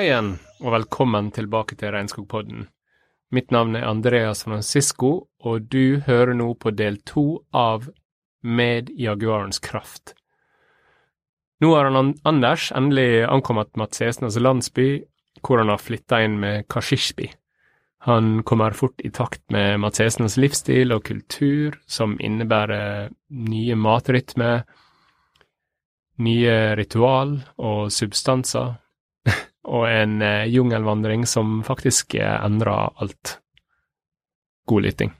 Hei igjen, og velkommen tilbake til Regnskogpodden. Mitt navn er Andreas Francisco, og du hører nå på del to av Med Jaguarens kraft. Nå har han Anders endelig ankommet Matsesnas landsby, hvor han har flytta inn med Kashishbi. Han kommer fort i takt med Matsesnas livsstil og kultur, som innebærer nye matrytmer, nye ritual og substanser, og en eh, jungelvandring som faktisk endrer alt. God lytting.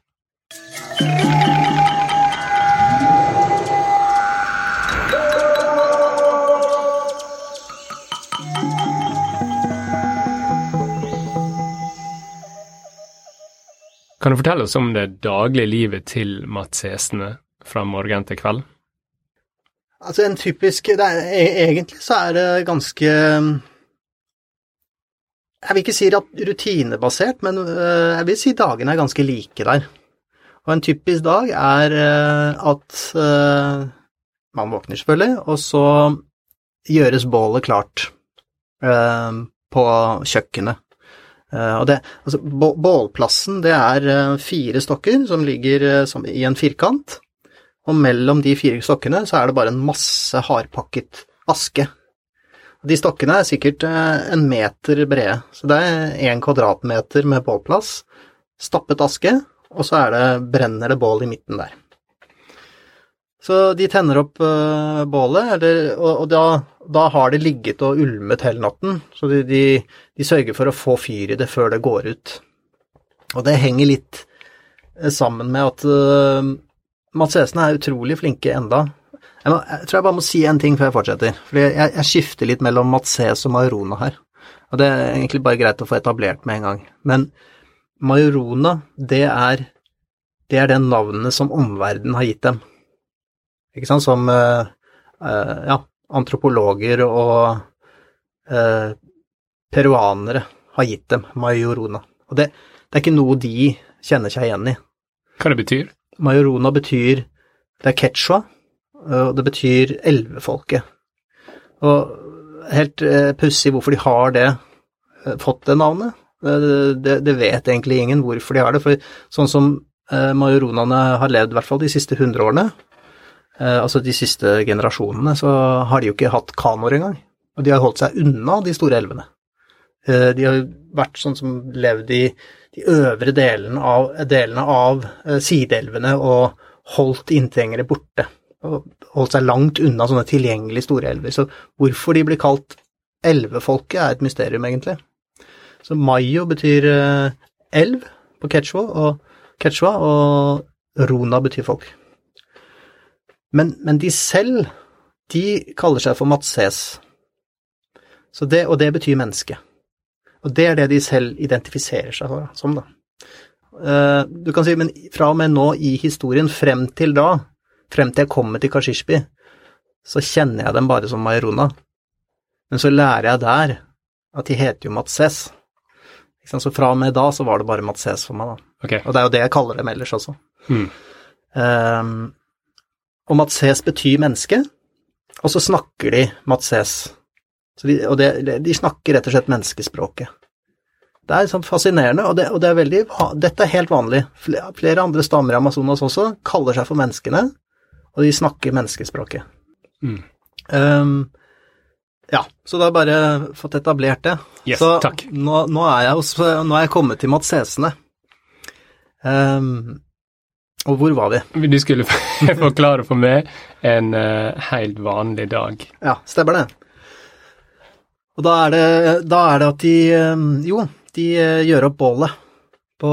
Kan du fortelle oss om det daglige livet til Mats Hesene fra morgen til kveld? Altså en typisk er, e- Egentlig så er det ganske Jeg vil ikke si rutinebasert, men øh, jeg vil si dagene er ganske like der. Og en typisk dag er øh, at øh, man våkner selvfølgelig, og så gjøres bålet klart på kjøkkenet. Eh, og det, altså, bålplassen, det er øh, fire stokker som ligger øh, som, i en firkant, og mellom de fire stokkene så er det bare en masse hardpakket aske. De stokkene er sikkert eh, en meter brede, så det er én kvadratmeter med bålplass, stappet aske, og så det, brenner det bål i midten der. Så de tenner opp uh, bålet, eller, og, og da, da har det ligget og ulmet hele natten, så de, de, de sørger for å få fyr i det før det går ut. Og det henger litt eh, sammen med at uh, Mats er utrolig flinke enda. Jeg, må, jeg tror jeg bare må si en ting før jeg fortsetter. for jeg, jeg skifter litt mellom Matses og Majorona her. Og det er egentlig bare greit å få etablert med en gang. Men Majorona, det er, det er det navnet som omverdenen har gitt dem. Ikke sant? Som uh, ja, antropologer og eh, peruanere har gitt dem, Majorona. Og det, det er ikke noe de kjenner seg igjen i. Hva det betyr? Majorona betyr Det er quechua, og det betyr elvefolket. Og helt pussig hvorfor de har det, fått det navnet. Det, det vet egentlig ingen hvorfor de har det, for sånn som majoronene har levd, i hvert fall de siste hundre årene, altså de siste generasjonene, så har de jo ikke hatt kanoer engang. Og de har holdt seg unna de store elvene. Eh, De har vært sånn som levd i de øvre delene av, delene av eh, sideelvene og holdt inntrengere borte. Og holdt seg langt unna sånne tilgjengelige store elver. Så hvorfor de blir kalt elvefolket, er et mysterium, egentlig. Så Mayo betyr eh, elv på quechua, og, quechua, og Rona betyr folk. Men, men de selv, de kaller seg for Matses. Så det, og det betyr menneske. Og det er det de selv identifiserer seg for, som, da. Eh, Du kan si, men fra og med nå i historien, frem til da, frem til jeg kommer til Kashishbi, så kjenner jeg dem bare som Mayrona. Men så lærer jeg der at de heter jo Matses. Så fra og med da så var det bare Matses for meg, da. Okay. Og det er jo det jeg kaller dem ellers også. Mm. Um, og Matses betyr menneske, og så snakker de Matses. Så de, og det, de snakker rett og slett menneskespråket. Det er sånn fascinerende, og, det, og det er veldig, dette er helt vanlig. Flere, flere andre stammer i Amazonas også kaller seg for menneskene, og de snakker menneskespråket. Mm. Um, ja, så da har jeg bare fått etablert det. Yes, så takk. Nå, nå, er jeg hos, nå er jeg kommet til Matsesene. Um, og hvor var vi? Du skulle forklare for meg en uh, helt vanlig dag. Ja, stemmer det. Og da er det, da er det at de eh, Jo, de eh, gjør opp bålet på,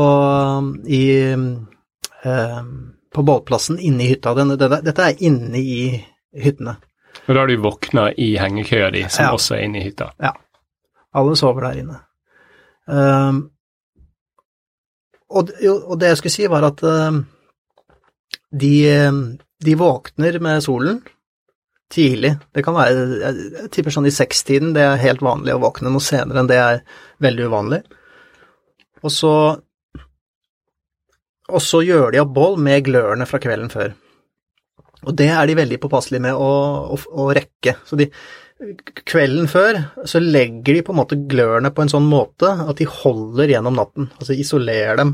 i, på bålplassen inne i hytta. Dette er inne i hyttene. Og da har du våkna i hengekøya di, som Ja. også er inne i hytta. Alle sover der inne. Og, og det jeg skulle si, var at de, um, de våkner med solen, tidlig. Det kan være Jeg tipper sånn i sekstiden, det er helt vanlig å våkne noe senere enn det er veldig uvanlig. Og så Og så gjør de opp boll med glørne fra kvelden før. Og det er de veldig påpasselige med å, å, å rekke. Så de Kvelden før så legger de på en måte glørne på en sånn måte at de holder gjennom natten. Altså isolerer dem.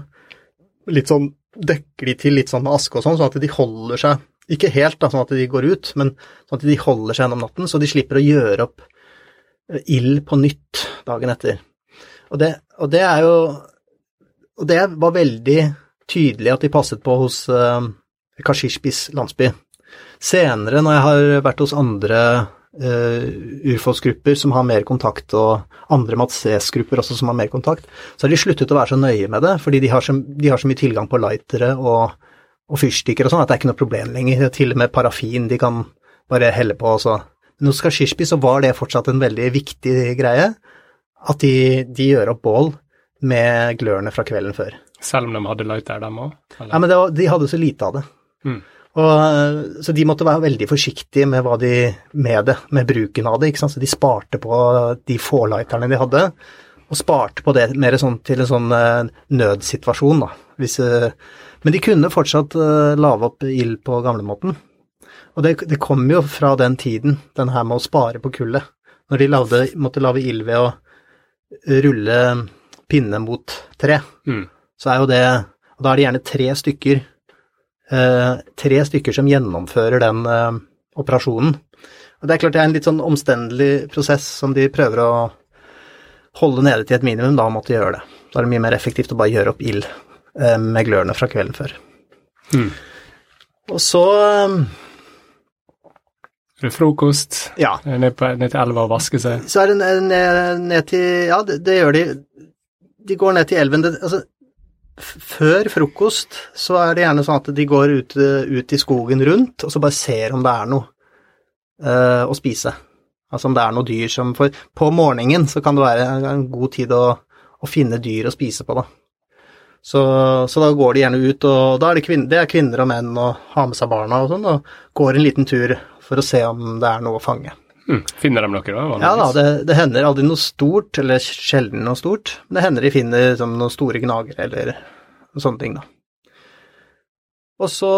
Litt sånn Dekker de til litt sånn med aske og sånn, sånn at de holder seg ikke helt da, sånn at de går ut, men sånn at de holder seg gjennom natten, så de slipper å gjøre opp eh, ild på nytt dagen etter. Og det, og det er jo Og det var veldig tydelig at de passet på hos uh, Kashishbis landsby. Senere, når jeg har vært hos andre urfolksgrupper som har mer kontakt, og andre Matses-grupper også som har mer kontakt, så har de sluttet å være så nøye med det, fordi de har så, de har så mye tilgang på lightere og og fyrstikker og sånn, at det er ikke noe problem lenger. Til og med parafin de kan bare helle på. Også. Men hos Kashishbi så var det fortsatt en veldig viktig greie, at de, de gjør opp bål med glørne fra kvelden før. Selv om de hadde lighter, dem òg? Ja, men var, de hadde så lite av det. Mm. Og, så de måtte være veldig forsiktige med, de, med, det, med bruken av det. Så de sparte på de få lighterne de hadde, og sparte på det mer sånn til en sånn uh, nødsituasjon. Hvis, uh, men de kunne fortsatt uh, lage opp ild på gamlemåten. Og det, det kom jo fra den tiden, den her med å spare på kullet. Når de lavde, måtte lage ild ved å rulle pinne mot tre, mm. så er jo det Og da er det gjerne tre stykker, tre stykker som gjennomfører den uh, operasjonen. Og det er klart det er en litt sånn omstendelig prosess som de prøver å holde nede til et minimum, da måtte de gjøre det. Da er det mye mer effektivt å bare gjøre opp ild Eh, med glørne fra kvelden før. Mm. Og så det er frokost? Ja. Ned, på, ned til elva og vaske seg? Så er det ned, ned til Ja, det, det, gjør de. De går ned til elven. Det, altså, før frokost så er det gjerne sånn at de går ut, ut i skogen rundt, og så bare ser om det er noe uh, å spise. Altså om det er noe dyr som For på morgenen så kan det være en god tid å, å finne dyr å spise på, da. Så, så, da går de gjerne ut, og da er det, kvinner, det er kvinner og menn og har med seg barna og sånn, og går en liten tur for å se om det er noe å fange. Mm. Finner de noe da? Ja da, det, det, hender aldri noe stort, eller sjelden noe stort. Men det hender de finner som, noen store gnagere eller sånne ting, da. Og så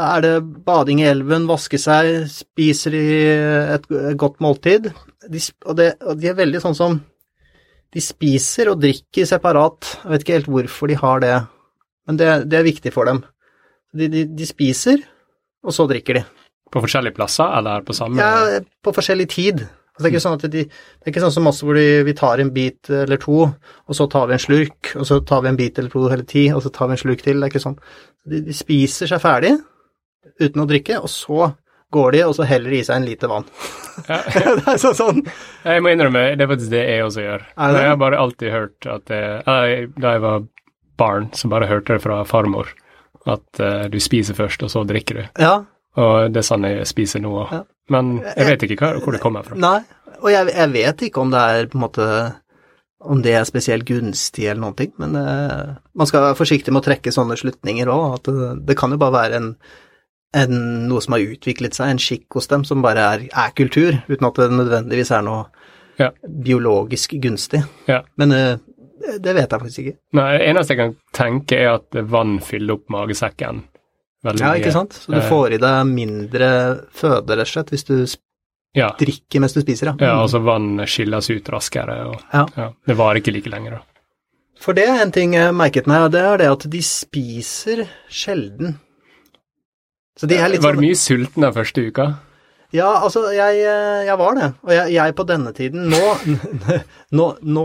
er det bading i elven, vaske seg, spiser de et, et godt måltid. De, og, det, og de er veldig sånn som de spiser og drikker separat. Jeg vet ikke helt hvorfor de har det, men det, det er viktig for dem. De, de, de, spiser, og så drikker de. På forskjellige plasser, eller på samme Ja, på forskjellig tid. Altså, det, er sånn at de, det er ikke sånn som oss hvor de, vi tar en bit eller to, og så tar vi en slurk, og så tar vi en bit eller to eller ti, og så tar vi en slurk til. Det er ikke sånn. De, de spiser seg ferdig uten å drikke, og så går de, og så heller de i seg en liter vann. Ja. det er sånn, sånn. Jeg må innrømme, det er faktisk det jeg også gjør. Jeg har bare alltid hørt at det, Da jeg var barn, så bare hørte det fra farmor at uh, du spiser først, og så drikker du. Ja. Og det er sånn jeg spiser nå òg. Ja. Men jeg vet ikke hva, hvor det kommer fra. Nei, og jeg, jeg, vet ikke om det er på en måte om det er spesielt gunstig eller noen ting, men uh, man skal være forsiktig med å trekke sånne slutninger òg. At det, det, kan jo bare være en en, noe som har utviklet seg, en skikk hos dem som bare er, er kultur, uten at det nødvendigvis er noe ja. biologisk gunstig. Ja. Men uh, det vet jeg faktisk ikke. Nei, Det eneste jeg kan tenke, er at vann fyller opp magesekken veldig mye. Ja, ikke sant. Så du eh. får i deg mindre føde, rett og slett, hvis du ja. drikker mens du spiser, ja. Mm. Ja, altså vann skilles ut raskere, og ja. ja. det varer ikke like lenge, da. For det er en ting jeg merket meg, og det er det at de spiser sjelden var du sånn, mye sulten den første uka? Ja, altså, jeg, eh, jeg var det. Og jeg, jeg, på denne tiden Nå Nå, nå,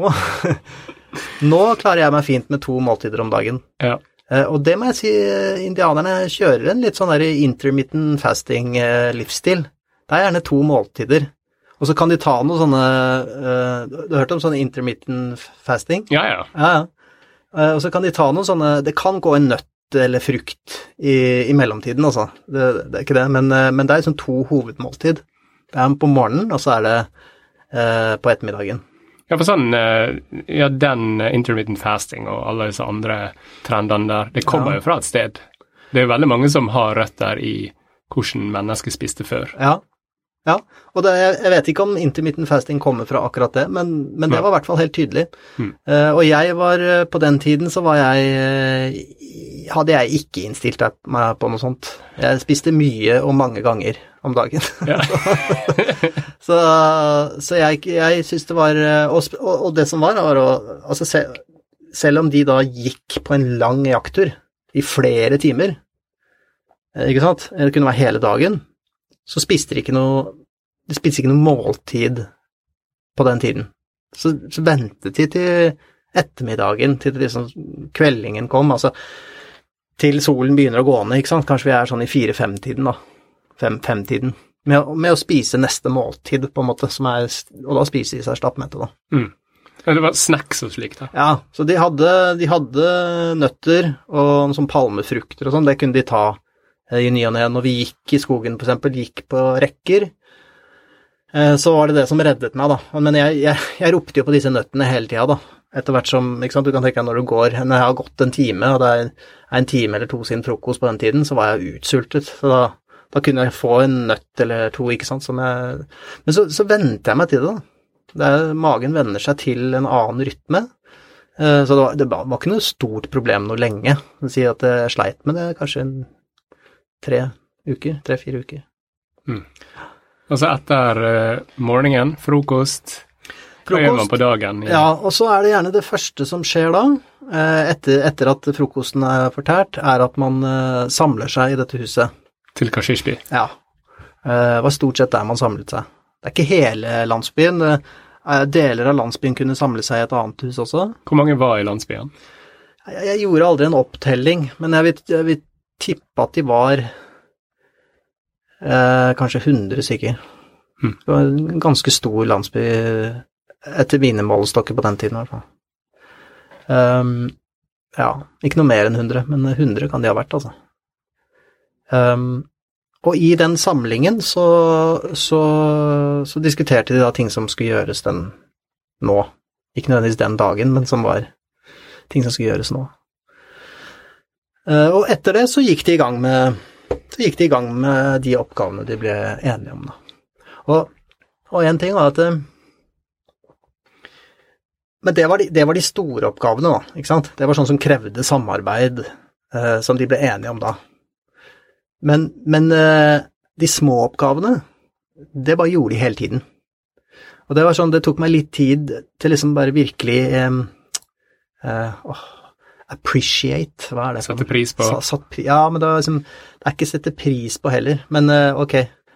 nå klarer jeg meg fint med to måltider om dagen. Ja. Uh, og det må jeg si, eh, indianerne kjører en litt sånn der intermittent fasting-livsstil. det er gjerne to måltider. Og så kan de ta noe sånne Du har hørt om sånne intermittent fasting? Ja, ja. ja, ja. Og så kan de ta noen sånne Det kan gå en nøtt eller frukt i, i mellomtiden, altså. Det, det, er ikke det, men, eh, men det er liksom to hovedmåltid. Det er på morgenen, og så er det eh, på ettermiddagen. Ja, for sånn, eh, ja, den intermittent fasting og alle disse andre trendene der, det kommer ja. jo fra et sted. Det er jo veldig mange som har røtter i hvordan mennesker spiste før. Ja, Ja, og det, jeg vet ikke om intermittent fasting kommer fra akkurat det, men, men det var i hvert fall helt tydelig. Mm. Uh, og jeg var eh, På den tiden så var jeg eh, Hadde jeg ikke innstilt meg på noe sånt. Jeg spiste mye og mange ganger om dagen. Ja. så så jeg, jeg syns det var og, og, det som var, var å Altså se, selv om de da gikk på en lang jakttur i flere timer, ikke sant, det kunne være hele dagen, så spiste de ikke noe De spiste ikke noe måltid på den tiden. Så, så ventet de til ettermiddagen, til liksom kveldingen kom, altså til solen begynner å gå ned, ikke sant, kanskje vi er sånn i fire-fem-tiden, da, fem-fem-tiden, med, med å spise neste måltid, på en måte, som er, og da spiser de seg stappmette, da. Mm. Det var snacks og slikt, da. Ja, så de hadde, de hadde nøtter og sånn palmefrukter og sånn, det kunne de ta i ny og ne. Når vi gikk i skogen, f.eks., gikk på rekker, eh, så var det det som reddet meg, da. Men jeg, jeg, jeg ropte jo på disse nøttene hele tida, da. Etter hvert som, ikke sant, du kan tenke deg når du går, når jeg har gått en time, og det er en time eller to siden frokost på den tiden, så var jeg utsultet. Så da, da kunne jeg få en nøtt eller to, ikke sant, som jeg Men så, så vente jeg meg til det, da. Det er, magen venner seg til en annen rytme. Eh, Så det var, det var ikke noe stort problem noe lenge. Si at jeg sleit med det kanskje en tre uker, tre-fire uker. Og så etter uh, morgenen, frokost, hva gjør man på dagen? Ja. Ja, og så er det gjerne det første som skjer da, eh, etter, etter at frokosten er fortært, er at man uh, samler seg i dette huset. Til Kashishby? Ja. Det var stort sett der man samlet seg. Det er ikke hele landsbyen. er- Deler av landsbyen kunne samle seg i et annet hus også. Hvor mange var i landsbyen? Jeg gjorde aldri en opptelling, men jeg vil, jeg vil tippe at de var eh, kanskje 100 stykker. Hmm. Det var en ganske stor landsby etter mine målestokker på den tiden, i hvert fall. Um, ja, ikke noe mer enn 100, men 100 kan de ha vært, altså. Um, og i den samlingen så, så, så diskuterte de da ting som skulle gjøres den nå. Ikke nødvendigvis den dagen, men som var ting som skulle gjøres nå. Eh, Og etter det så gikk de i gang med de i gang med de oppgavene de ble enige om, da. Og, og en ting var at eh, Men det var, de, det var de store oppgavene, da, ikke sant. Det var sånn som krevde samarbeid, eh, som de ble enige om da. Men, men eh, de små oppgavene, det bare gjorde de hele tiden. Og det var sånn, det tok meg litt tid til liksom bare virkelig eh, eh, åh, Appreciate, hva er det? Sette pris på Sa- Satt, ja, men det, er, liksom, det er ikke sette pris på heller, men eh, ok,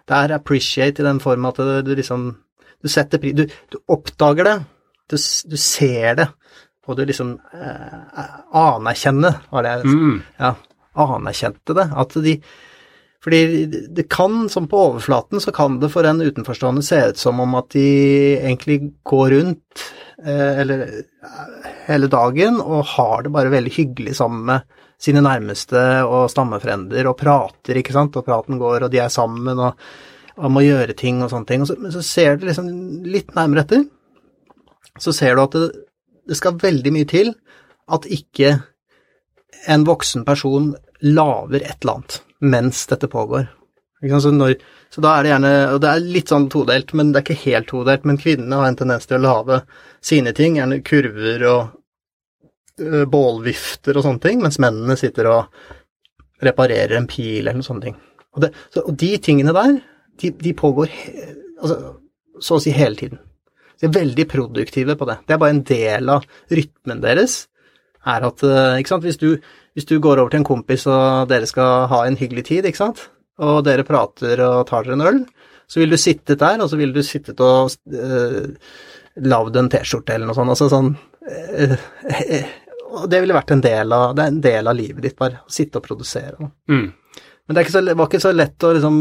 det er appreciate i den form at du, du liksom Du setter pris du, du oppdager det, du, du ser det, og du liksom eh, anerkjenner, var det jeg mm. ja, anerkjente det. At de Fordi det kan, som på overflaten, så kan det for en utenforstående se ut som om at de egentlig går rundt eh, eller eh, hele dagen og har det bare veldig hyggelig sammen med sine nærmeste og stammefrender og prater, ikke sant, og praten går, og de er sammen og, og må gjøre ting og sånne ting. Og så, så ser du liksom litt nærmere etter, så ser du at det, det skal veldig mye til at ikke en voksen person lager et eller annet mens dette pågår. Så, når, så da er det gjerne Og det er litt sånn todelt, men det er ikke helt todelt. Men kvinnene har en tendens til å lage sine ting, gjerne kurver og ø, bålvifter og sånne ting, mens mennene sitter og reparerer en pil eller noe sånne ting. Og, det, så, og de tingene der, de, de pågår he, altså, så å si hele tiden. De er veldig produktive på det. Det er bare en del av rytmen deres. Er at, eh, ikke sant, hvis du, hvis du går over til en kompis og dere skal ha en hyggelig tid, ikke sant, og dere prater og tar dere en øl, så vil du sittet der, og så vil du sittet og uh, lagd en T-skjorte eller noe sånt. Altså sånn eh, eh, Og det ville vært en del av, det er en del av livet ditt, bare. Å sitte og produsere. Mm. Men det så, var ikke så lett å liksom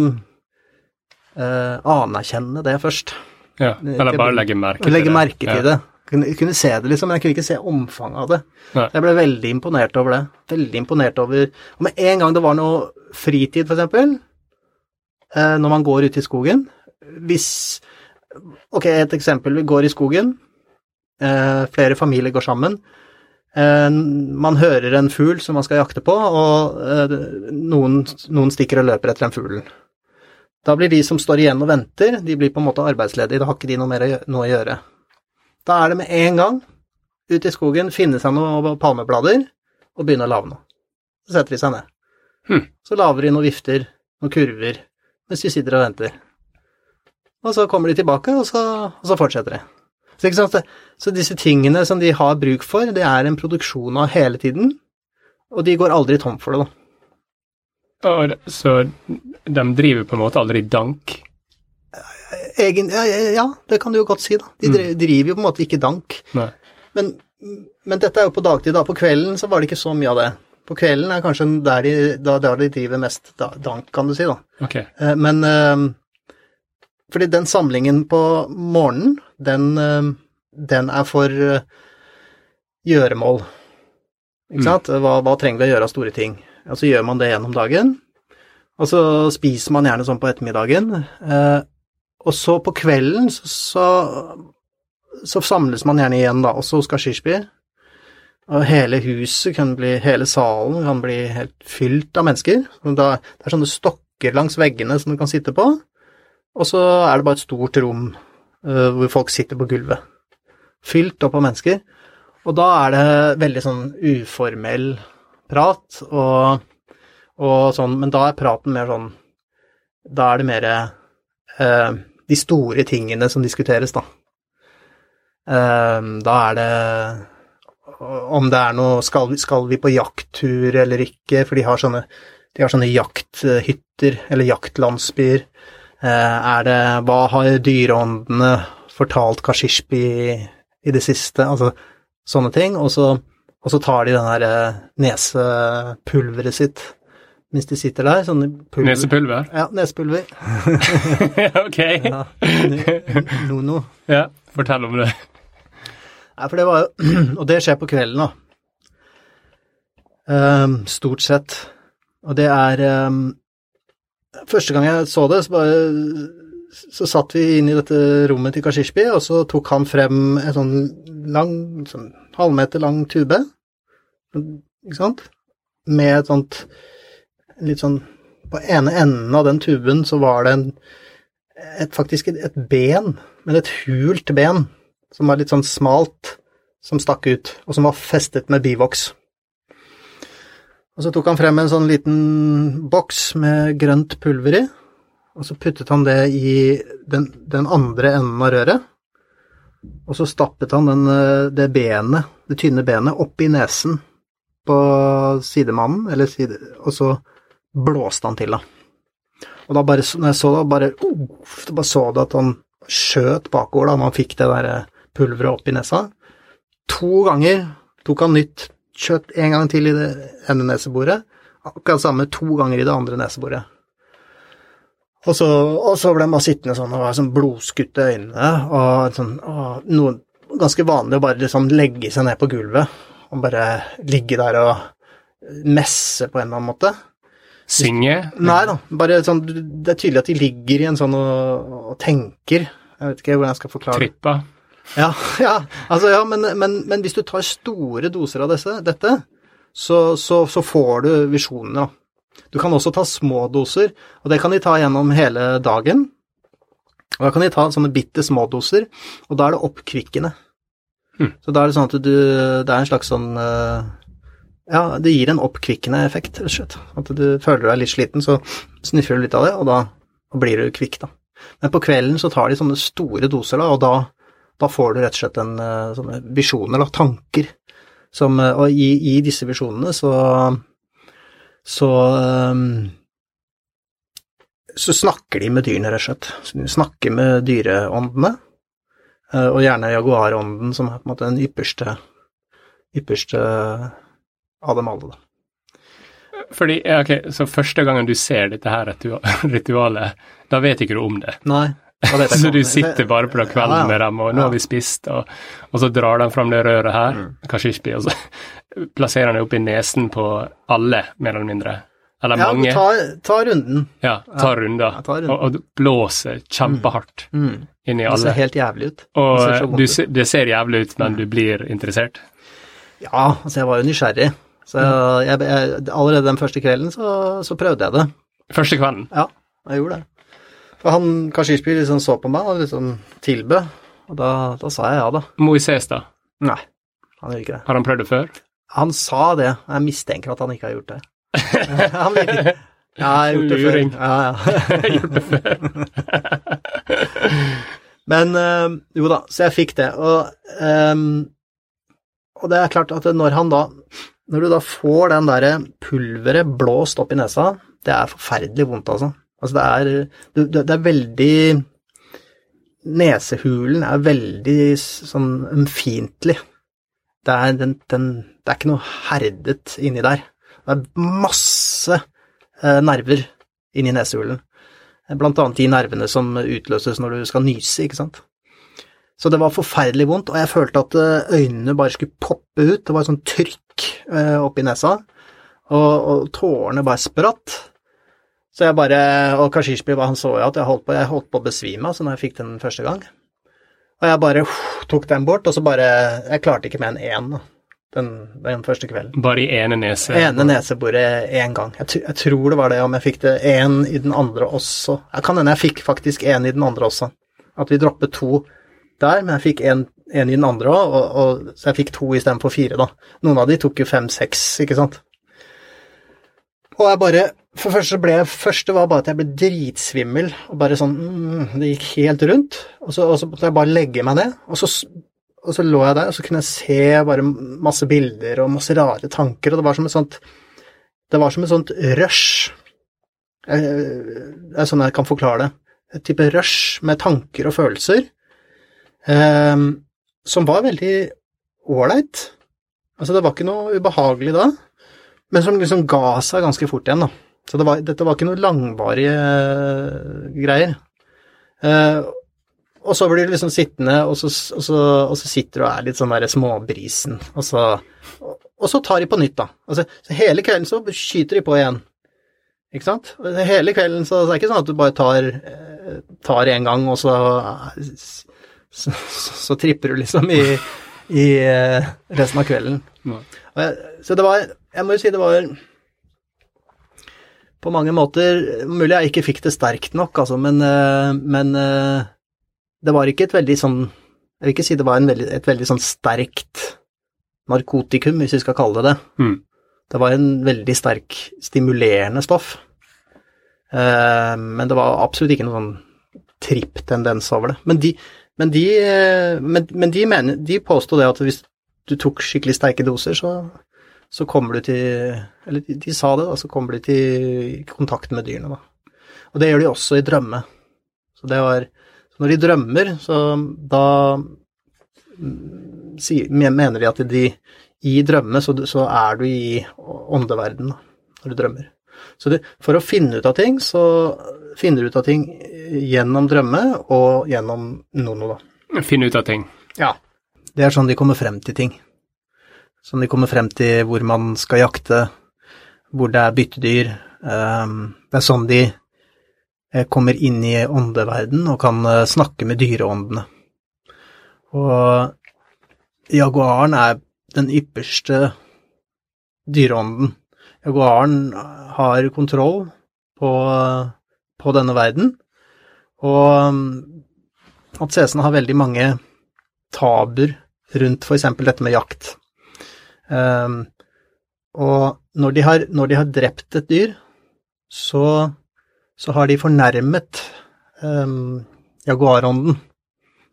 uh, anerkjenne det først. Ja, eller bare legge merke til Legge det. merke til ja. det. Kunne, kunne se det, liksom, men jeg kunne ikke se omfanget av det. Nei. Jeg ble veldig imponert over det. Veldig imponert over Og med en gang det var noe fritid, eh, når man går ute i skogen Hvis Ok, et eksempel. Vi går i skogen. Eh, flere familier går sammen. Eh, man hører en fugl som man skal jakte på, og eh, noen, noen stikker og løper etter den fuglen. Da blir de som står igjen og venter, de blir på en måte arbeidsledige, da har ikke de noe mer noe å gjøre. Da er det med en gang ut i skogen, finne seg noen palmeblader og begynne å lage noe. Så setter de seg ned. Hmm. Så lager de noen vifter, noen kurver, mens de sitter og venter. Og så kommer de tilbake, og så, og så fortsetter de. Så, så disse tingene som de har bruk for, det er en produksjon av hele tiden, og de går aldri tom for det, da. Og, så de driver på en måte aldri dank? Egen, ja, ja, det kan du jo godt si, da. De dri- driver jo på en måte ikke dank. Men, men dette er jo på dagtid, da. På kvelden så var det ikke så mye av det. På kvelden er kanskje der de, da, der de driver mest dank, kan du si, da. Ok. Eh, Men eh, fordi den samlingen på morgenen, den, eh, den er for gjøremål. Ikke Mm. sant? Hva, hva trenger vi å gjøre av store ting? Og så gjør man det gjennom dagen. Og så spiser man gjerne sånn på ettermiddagen. Og så på kvelden så, så, så samles man gjerne igjen, da, også hos Kashishbi. Og hele huset kan bli, hele salen kan bli helt fylt av mennesker. Det er sånne stokker langs veggene som du kan sitte på, og så er det bare et stort rom eh, hvor folk sitter på gulvet. Fylt opp av mennesker. Og da er det veldig sånn uformell prat, og, og sånn, men da er praten mer sånn Da er det mer eh, de store tingene som diskuteres, da. Eh, da er det om det er noe skal vi, skal vi på jakttur eller ikke, for de har sånne, de har sånne jakthytter eller jaktlandsbyer. Eh, er det Hva har dyreåndene fortalt Kashishbi i, i det siste? Altså sånne ting. Og så, og så tar de den her eh, nesepulveret sitt mens de sitter der. Sånne pulver. Nesepulver? Ja, nesepulver. ok. Ja. Nono. Ja, fortell om det. Nei, for det var jo Og det skjer på kvelden, da. Um, stort sett. Og det er um, Første gang jeg så det, så bare Så satt vi inn i dette rommet til Kashishbi, og så tok han frem en sånn lang, sånn halvmeter lang tube, ikke sant, med et sånt litt sånn På ene enden av den tuben så var det en et, faktisk et, et ben, men et hult ben, som var litt sånn smalt, som stakk ut, og som var festet med bivoks. Og så tok han frem en sånn liten boks med grønt pulver i, og så puttet han det i den, den andre enden av røret, og så stappet han den, eh, det benet, det tynne benet, opp i nesen på sidemannen, eller side, og så blåste han til, da. Og da bare, når jeg så det, bare, uff, da bare så du at han skjøt bakover da når han fikk det der eh, pulveret opp i nesa. To ganger tok han nytt kjøtt en gang til i det ene neseboret, akkurat samme to ganger i det andre neseboret. Og så, og så ble han bare sittende sånn og var sånn blodskutte øyne, og sånn, og noe ganske vanlig å bare liksom legge seg ned på gulvet og bare ligge der og messe på en eller annen måte. Synge? Nei da, bare sånn, det er tydelig at de ligger i en sånn og, og tenker. Jeg vet ikke hvordan jeg skal forklare det. Trippa? Ja, ja, altså ja, men, men, men hvis du tar store doser av disse, dette, så, så, så får du visjoner, da. Du kan også ta små doser, og det kan de ta gjennom hele dagen. Og da kan de ta sånne bitte små doser, og da er det oppkvikkende. Mm. Så da er det sånn at du Det er en slags sånn eh, Ja, det gir en oppkvikkende effekt, rett og slett. At du føler deg litt sliten, så sniffer du litt av det, og da blir du kvikk, da. Men på kvelden så tar de sånne store doser, da, og da, da får du rett og slett en, eh, sånne visjoner, da, tanker. Som, eh, og i, i disse visjonene så så ehm, så snakker de med dyrene, rett og slett. Så de snakker med dyreåndene, eh, og gjerne jaguarånden, som er på en måte den ypperste, ypperste av dem alle, da. Fordi, ok, Så første gangen du ser dette her ritualet, da vet ikke du om det? Nei, Så du sitter bare på den kvelden med dem, og nå har vi spist, og, og så drar de fram det røret her, Mm. kashishbi, og så plasserer han det opp i nesen på alle, mer eller mindre. Eller Ja, mange. ta, ta runden. ja, ta runder. Ja, runden. Og, og blåser kjempehardt Mm. inn i Det ser helt jævlig ut. Det ser Og du, det ser jævlig ut, men du blir interessert. Ja, altså jeg var jo nysgjerrig. Så jeg, jeg, allerede den første kvelden så, så prøvde jeg det. Første kvelden. Ja, jeg gjorde det. For han Kashishbi liksom så på meg og liksom tilbød, og da, da sa jeg ja, da. Moises, da? Nei, han gjør ikke det. Har han prøvd det før? Han sa det, jeg mistenker at han ikke har gjort det. han vet ikke. Ja, jeg har gjort det før. Ja, ja. Gjort det før? Men øh, jo da, så jeg fikk det. Og, øh, og det er klart at når han da Når du da får den derre pulveret blåst opp i nesa, det er forferdelig vondt, altså. Altså det er Det er veldig Nesehulen er veldig sånn ømfintlig. Det er, det er ikke noe herdet inni der. Det er masse eh, nerver inni nesehulen. Blant annet de nervene som utløses når du skal nyse, ikke sant. Så det var forferdelig vondt, og jeg følte at eh, øynene bare skulle poppe ut. Det var et sånt trykk eh, oppi nesa, og, og tårene bare spratt. Så jeg bare Og Kashishbi han så jo at jeg holdt på, jeg holdt på å besvime altså når jeg fikk den første gang. Og jeg bare uff, tok den bort, og så bare Jeg klarte ikke mer enn én da, den, den første kvelden. Bare i ene nese? Ene neseboret én gang. Jeg, jeg tror det var det, om jeg fikk det én i den andre også. Jeg kan hende jeg fikk faktisk én i den andre også. At vi droppet to der, men jeg fikk én i den andre òg, og, og, så jeg fikk to istedenfor fire, da. Noen av de tok jo fem-seks, ikke sant. Og jeg bare For først så ble jeg første var bare at jeg ble dritsvimmel, og bare sånn mm, Det gikk helt rundt. Og så, og så måtte jeg bare legge meg ned, og så, og så lå jeg der, og så kunne jeg se bare masse bilder og masse rare tanker, og det var som et sånt Det var som et sånt rush. Det er sånn jeg kan forklare det. Et type rush med tanker og følelser eh, som var veldig ålreit. Altså, det var ikke noe ubehagelig da, men som liksom ga seg ganske fort igjen, da. Så det var, dette var ikke noe langvarige uh, greier. Uh, og så blir du liksom sittende, og så, og, så, og så sitter du og er litt sånn der småbrisen, og så, og, og så tar de på nytt, da. Altså, så hele kvelden så skyter de på igjen. Ikke sant? Hele kvelden så, så er det ikke sånn at du bare tar, eh, tar en gang, og så, så, så tripper du liksom i, i resten av kvelden. Jeg, så det var Jeg må jo si det var på mange måter Mulig jeg ikke fikk det sterkt nok, altså, men, eh, men eh, det var ikke et veldig sånn Jeg vil ikke si det var en veldig, et veldig sånn sterkt narkotikum, hvis vi skal kalle det det. Mm. Det var en veldig sterk, stimulerende stoff. Eh, men det var absolutt ikke noen sånn tripp-tendens over det. Men de, men de, men, men de, mener, de påstod det at hvis du tok skikkelig sterke doser, så, så kommer du til Eller de, de sa det, da, så kommer du til kontakt med dyrene, da. Og det gjør de også i drømme. Så det var så Når de drømmer, så da mm, mener de at de i drømme så, så er du i åndeverdenen når du drømmer. Så det, for å finne ut av ting, så finner du ut av ting gjennom drømme og gjennom nono, da. Finne ut av ting. Ja. Det er sånn de kommer frem til ting. Sånn de kommer frem til hvor man skal jakte, hvor det er byttedyr. ehm, det er sånn de eh, kommer inn i åndeverden og kan eh, snakke med dyreåndene. Og jaguaren er den ypperste dyreånden. Jaguaren har kontroll på, på denne verden, og um, at CS-en har veldig mange tabuer rundt f.eks. dette med jakt. Um, og når de, har, når de har drept et dyr, så, så har de fornærmet um, jaguarånden.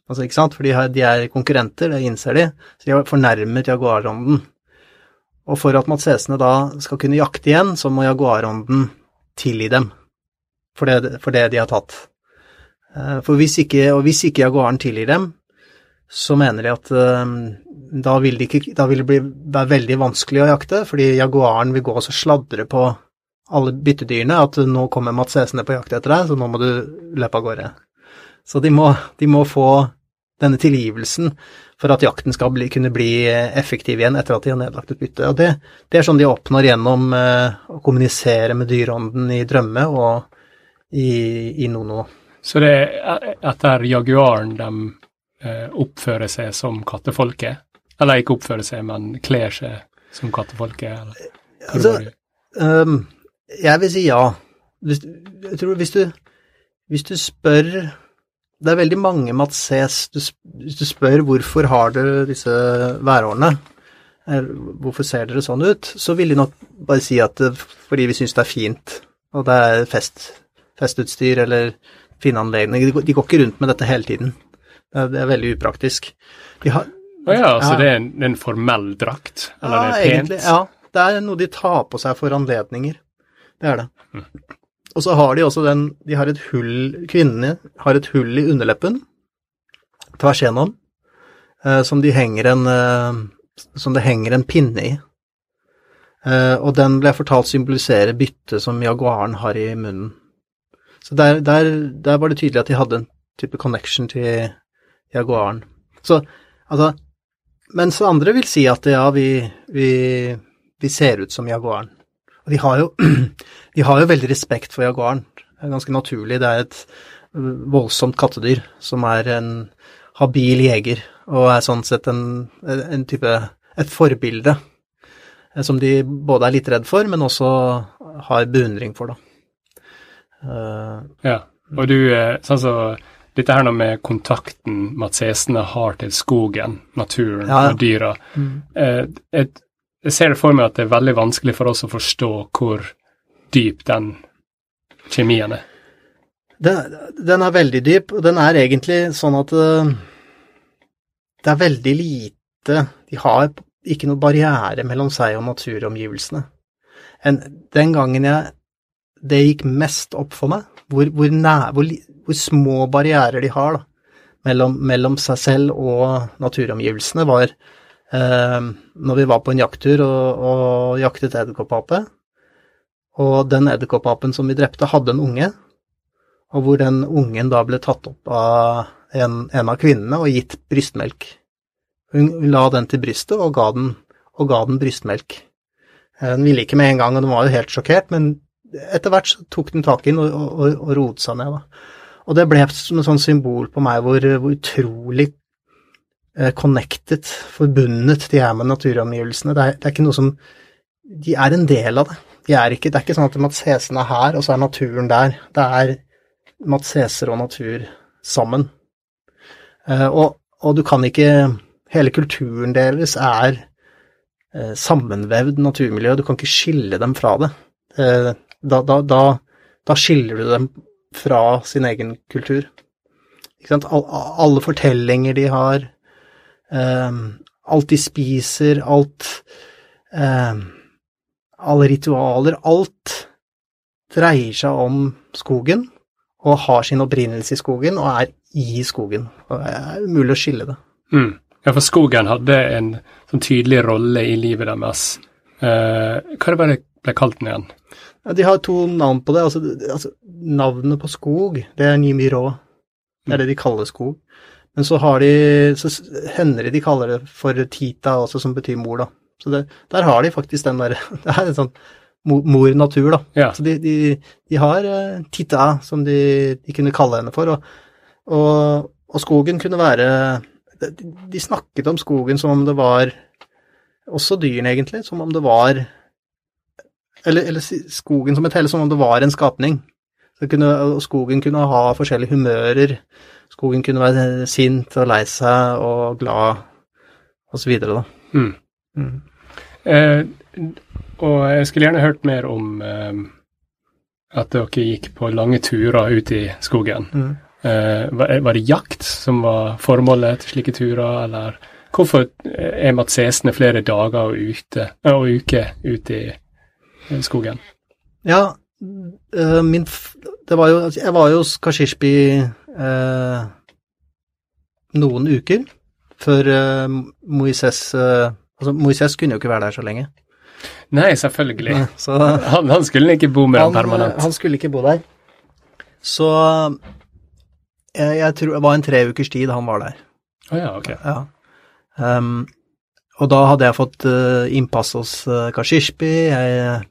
Altså, ikke sant? For de, har, de er konkurrenter, det innser de, så de har fornærmet jaguarånden. Og for at matsesene da skal kunne jakte igjen, så må jaguarånden tilgi dem for det, for det de har tatt. Eh, For hvis ikke, og hvis ikke jaguaren tilgir dem, så mener de at eh, da vil det, ikke, da vil det bli, være veldig vanskelig å jakte, fordi jaguaren vil gå og sladre på alle byttedyrene at nå kommer Mats Esene på jakt etter deg, så nå må du løpe av gårde. Så de må, de må få denne tilgivelsen for at jakten skal bli, kunne bli effektiv igjen etter at de har nedlagt et bytte. Og det, det er sånn de oppnår gjennom eh, å kommunisere med dyreånden i drømme og i, i nono. Så det er etter jaguaren de eh, oppfører seg som kattefolket? Eller ikke oppfører seg, men kler seg som kattefolket? Eller? Altså, um. Jeg vil si ja. Hvis, jeg tror hvis du Hvis du spør Det er veldig mange matses du, Hvis du spør hvorfor har dere disse værårene, hvorfor ser dere sånn ut, så vil de nok bare si at fordi vi syns det er fint, og det er fest, festutstyr eller fine anledninger. De, de går ikke rundt med dette hele tiden. Det er, veldig upraktisk. De har, Å ja, så Ja. det er en, en formell drakt? Eller ja, det er pent? egentlig. Ja, det er noe de tar på seg for anledninger. Det er det. Og så har de også den De har et hull Kvinnene har et hull i underleppen tvers gjennom eh, som de en eh, Som det henger en pinne i. Eh, og den ble jeg fortalt symboliserer byttet som jaguaren har i munnen. Så der, der, der var det tydelig at de hadde en type connection til jaguaren. Så altså Mens andre vil si at ja, vi, vi, vi ser ut som jaguaren. Og de har jo, de har jo veldig respekt for jaguaren. Det er ganske naturlig. Det er et øh, voldsomt kattedyr som er en habil jeger, og er sånn sett en, en type et forbilde eh, som de både er litt redd for, men også har beundring for, da. Uh, Ja. Og du, sånn sånn så dette her med kontakten matsesene har til skogen, naturen Ja, ja. og dyra. Eh, jeg, jeg ser det for meg at det er veldig vanskelig for oss å forstå hvor dyp den kjemien er. Den, den er veldig dyp, og den er egentlig sånn at øh, det er veldig lite De har ikke noe barriere mellom seg og naturomgivelsene. En, den gangen jeg det gikk mest opp for meg, hvor, hvor, nær, hvor, hvor små barrierer de har da, mellom, mellom seg selv og naturomgivelsene, var eh, når vi var på en jakttur og, og jaktet edderkoppape. Og den edderkoppapen som vi drepte, hadde en unge og hvor den ungen da ble tatt opp av en, en av kvinnene og gitt brystmelk. Hun, la den til brystet og ga den, og ga den brystmelk. Eh, Den ville ikke med en gang, og den var jo helt sjokkert, men etter hvert så tok den tak i den og, og, og roet seg ned. Da. Og det ble som et sånt symbol på meg hvor, hvor utrolig eh, connected, forbundet de er med naturomgivelsene. Det er, det er ikke noe som De er en del av det. De er ikke, det er ikke sånn at Mats Hesen er her, og så er naturen der. Det er Mats Heser og natur sammen. Eh, og, og du kan ikke Hele kulturen deres er eh, sammenvevd naturmiljø, du kan ikke skille dem fra det. Da, da, da, da skiller du dem fra sin egen kultur. All, alle fortellinger de har, um, alt de spiser, alt um, Alle ritualer, alt dreier seg om skogen og har sin opprinnelse i skogen og er i skogen. Og det er umulig å skille det. Mm. Ja, for skogen hadde en sånn tydelig rolle i livet deres. Uh, hva er det ble kalt den igjen? Ja, de har to navn på det. Altså, altså, navnet på skog, det er Nimiro. Det er det de kaller skog. Men så har de Så hender det de kaller det for Tita også, som betyr mor, da. Så det, der har de faktisk den derre Det er en sånn mor natur, da. Ja. Så de, de, de har eh, Tita, som de, de kunne kalle henne for, og, og, og skogen kunne være de, de snakket om skogen som om det var Også dyrene, egentlig, som om det var Eller, eller skogen som et hele, som om det var en skapning. Så kunne, skogen kunne ha forskjellige humører. Skogen kunne være sint og lei seg og glad, da. Mm. Mm. Eh, og jeg skulle gjerne hørt mer om eh, at dere gikk på lange turer ut i skogen. Mm. Eh, var, var det jakt som var formålet til slike turer, eller hvorfor er matsesene flere dager og, ute, eh, og uker ute i eh, skogen? Ja, øh, min Det var jo altså, Jeg var jo hos Kashishbi øh, noen uker før øh, Moises øh, Altså, Moises kunne jo ikke være der så lenge. Nei, selvfølgelig. Så Han, han skulle ikke bo med dem han, permanent. han skulle ikke bo der. Så jeg, jeg tror det var en tre ukers tid han var der. Å ja, ok. Ja. Um, og da hadde jeg fått uh, innpass hos uh, Kashishbi. Jeg,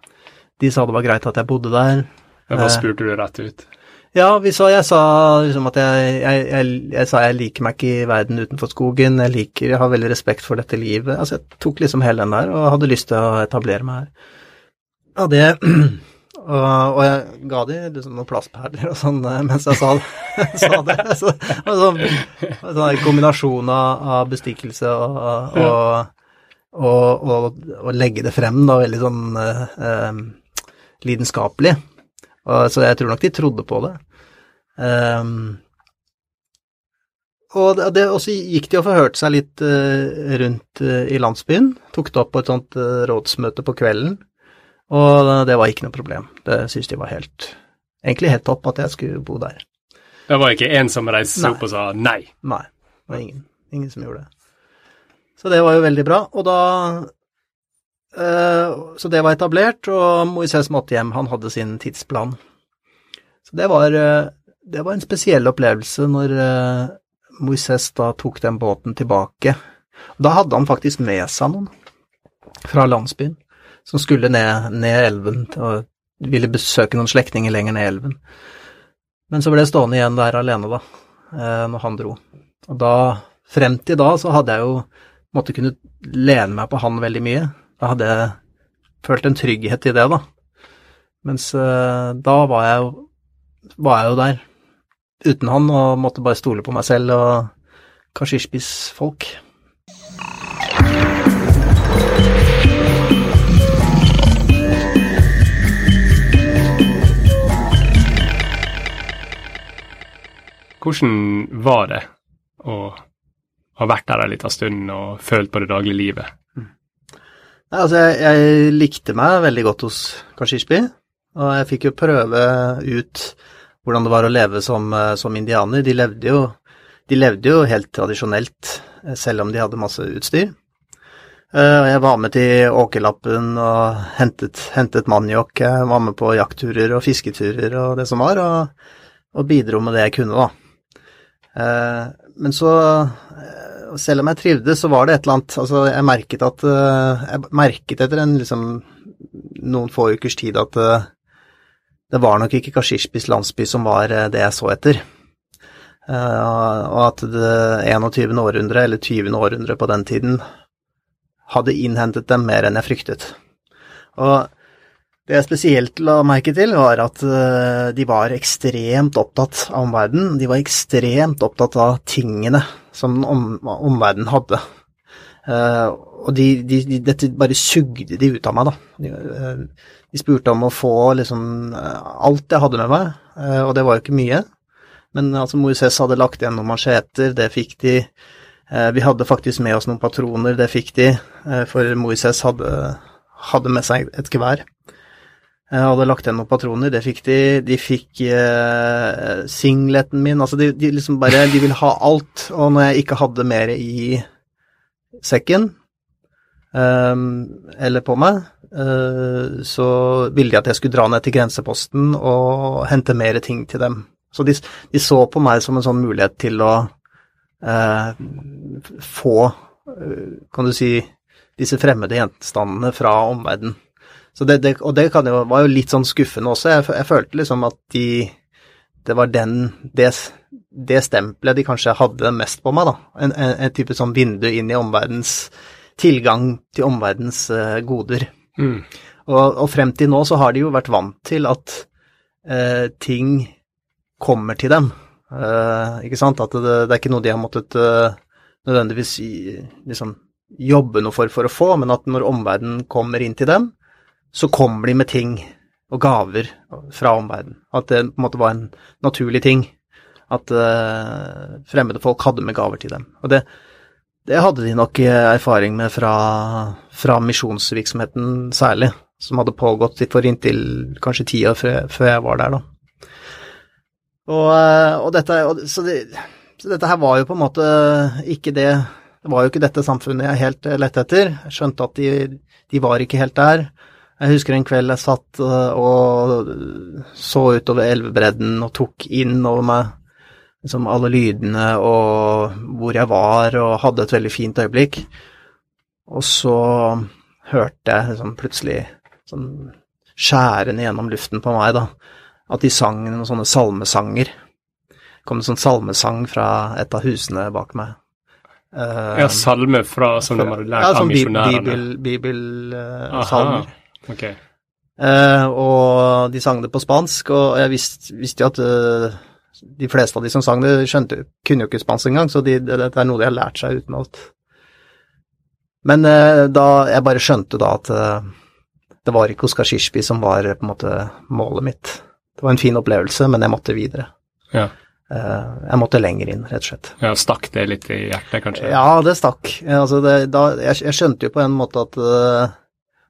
de sa det var greit at jeg bodde der. Men da Eh. spurte du rett ut. Ja, vi sa, jeg sa liksom at jeg, jeg, jeg, jeg sa jeg liker meg ikke i verden utenfor skogen. Jeg liker, jeg har veldig respekt for dette livet. Altså, jeg tok liksom hele den der og hadde lyst til å etablere meg her. Ja, det, Og, og jeg ga de liksom noen plastperler og sånn eh, mens jeg sa sa det. Så, altså, en sånn kombinasjon av, av bestikkelse og, og, og, og, legge det frem da, veldig sånn eh, eh, lidenskapelig. Og, så jeg tror nok de trodde på det. Um, og det, det, også gikk de og forhørte seg litt uh, rundt uh, i landsbyen. Tok det opp på et sånt uh, rådsmøte på kvelden. Og det var ikke noe problem. Det syntes de var helt Egentlig helt topp at jeg skulle bo der. Det var ikke en som reiste seg opp og sa nei? Nei, det var ingen. Ingen som gjorde det. Så det var jo veldig bra. Og da Så det var etablert, og Moises måtte hjem. Han hadde sin tidsplan. Så det var, det var en spesiell opplevelse når Moises da tok den båten tilbake. Da hadde han faktisk med seg noen fra landsbyen som skulle ned, ned elven og ville besøke noen slektninger lenger ned elven. Men så ble jeg stående igjen der alene, da, eh, når han dro. Og da, frem til da, så hadde jeg jo måtte kunne lene meg på han veldig mye. Da hadde jeg følt en trygghet i det, da. Mens eh, da var jeg var jeg jo der uten han, og måtte bare stole på meg selv og Kashishbis folk. Hvordan var det å ha vært der en liten stund og følt på det daglige livet? Nei, altså, jeg, jeg, likte meg veldig godt hos Kashishbi, og jeg fikk jo prøve ut hvordan det var å leve som, eh, som indianer. De levde, jo, de levde jo helt tradisjonelt, eh, selv om de hadde masse utstyr. Eh, jeg var med til Åkerlappen og hentet, hentet maniokk. Jeg var med på jaktturer og fisketurer og det som var, og, og bidro med det jeg kunne, da. Men så, selv om jeg trivdes, så var det et eller annet Altså, jeg merket at Jeg merket etter en liksom noen få ukers tid at det var nok ikke Kashishbis landsby som var eh, det jeg så etter. Og at det 21. århundre, eller 20. århundre på den tiden, hadde innhentet dem mer enn jeg fryktet. Og det jeg spesielt la merke til, var at uh, de var ekstremt opptatt av omverdenen. De var ekstremt opptatt av tingene som om, omverdenen hadde. Uh, og de, de, de, dette bare sugde de ut av meg, da. De, de spurte om å få liksom alt jeg hadde med meg, uh, og det var jo ikke mye. Men altså, Moises hadde lagt igjen noen mansjeter, det fikk de. Uh, vi hadde faktisk med oss noen patroner, det fikk de, eh, for Moises hadde, hadde, med seg et gevær. Jeg hadde lagt igjen noen patroner, det fikk de. De fikk eh, singleten min, altså de, de, liksom bare De ville ha alt, og når jeg ikke hadde mer i sekken, eh, eller på meg, Eh, så ville de at jeg skulle dra ned til grenseposten og hente mer ting til dem. Så de, de så på meg som en sånn mulighet til å eh, få, eh, kan du si, disse fremmede gjenstandene fra omverdenen. Det, det, og det jo, var jo litt sånn skuffende også. Jeg, jeg følte liksom at de Det var den det, det stempelet de kanskje hadde mest på meg, da. En, en, en type sånn vindu inn i omverdens Tilgang til omverdens uh, goder. Mm. Og, og, frem til nå så har de jo vært vant til at uh, ting kommer til dem. Uh, ikke sant? At det, det, er ikke noe de har måttet nødvendigvis liksom, jobbe noe for for å få, men at når omverdenen kommer inn til dem, så kommer de med ting og gaver fra omverdenen. At det på en måte var en naturlig ting at uh, fremmede folk hadde med gaver til dem. Og det, det hadde de nok eh, erfaring med fra, fra misjonsvirksomheten særlig, som hadde pågått for inntil kanskje ti år før, jeg var der, da. Og, eh, og dette, og, så, det, så, dette her var jo på en måte ikke det Det var jo ikke dette samfunnet jeg helt lette etter. Jeg skjønte at de, de var ikke helt der. Jeg husker en kveld jeg satt og så utover elvebredden og tok inn over meg liksom alle lydene og hvor jeg var, og hadde et veldig fint øyeblikk. Og så hørte jeg liksom plutselig sånn skjærende gjennom luften på meg, da, at de sang noen sånne salmesanger. Det kom en sånn salmesang fra et av husene bak meg. Uh, ja, salme fra som de hadde lært ja, av sånn misjonærene? Bibelsalmer. Bibel, uh, okay. Eh, og de sang det på spansk, og jeg visste, visste jo at uh, de fleste av de som sang det, skjønte, kunne jo ikke spansk engang, så de, det, det er noe de har lært seg utenat. Men uh, da Jeg bare skjønte da at det var ikke Oskar Shishby som var på en måte målet mitt. Det var en fin opplevelse, men jeg måtte videre. Ja. Jeg måtte lenger inn, rett og slett. ja. Stakk det litt i hjertet, kanskje? Ja, det stakk. Altså det, da, jeg, jeg skjønte jo på en måte at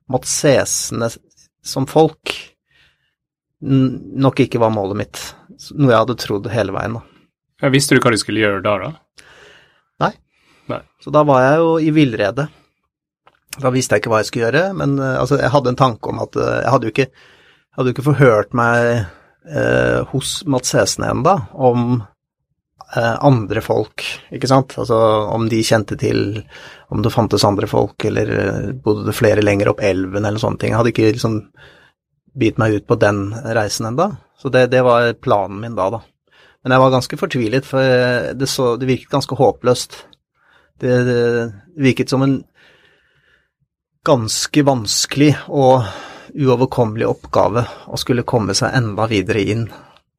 uh, matsesene som folk nok ikke var målet mitt. Noe jeg hadde trodd hele veien. da. Ja, Visste du hva du skulle gjøre da, da? Nei. Så da var jeg jo i villrede. Da visste jeg ikke hva jeg skulle gjøre, men uh, altså, jeg hadde en tanke om at uh, jeg hadde jo ikke, hadde jo ikke forhørt meg eh, hos Mats Hesen ennå om andre folk, ikke sant? Altså om de kjente til om det fantes andre folk, eller uh, bodde det flere lenger opp elven, eller sånne ting. Jeg hadde ikke liksom bitt meg ut på den reisen enda, så det, det var planen min da, da. Men jeg var ganske fortvilet, for uh, det, så, det virket ganske håpløst. Det, det virket som en ganske vanskelig og uoverkommelig oppgave å skulle komme seg enda videre inn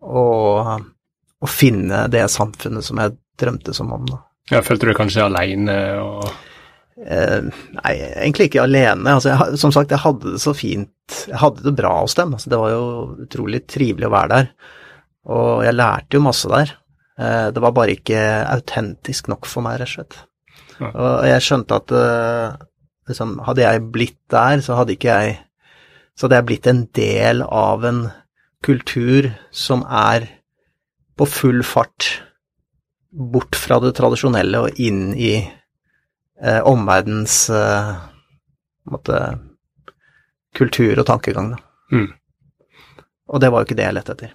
og, og finne det samfunnet som jeg drømte som om. Da. Ja, Følte du kanskje aleine og Eh, nei, egentlig ikke alene. Altså, jeg, som sagt, jeg hadde det så fint. Jeg hadde det bra hos dem. Altså, det var jo utrolig trivelig å være der. Og jeg lærte jo masse der. Eh, det var bare ikke autentisk nok for meg, rett og slett. Ja. Og jeg skjønte at eh, liksom, hadde jeg blitt der, så hadde ikke jeg Så hadde jeg blitt en del av en kultur som er på full fart bort fra det tradisjonelle og inn i eh, omverdens eh, på måte, kultur og tankegang. Da. Mm. Og det var jo ikke det jeg lette etter.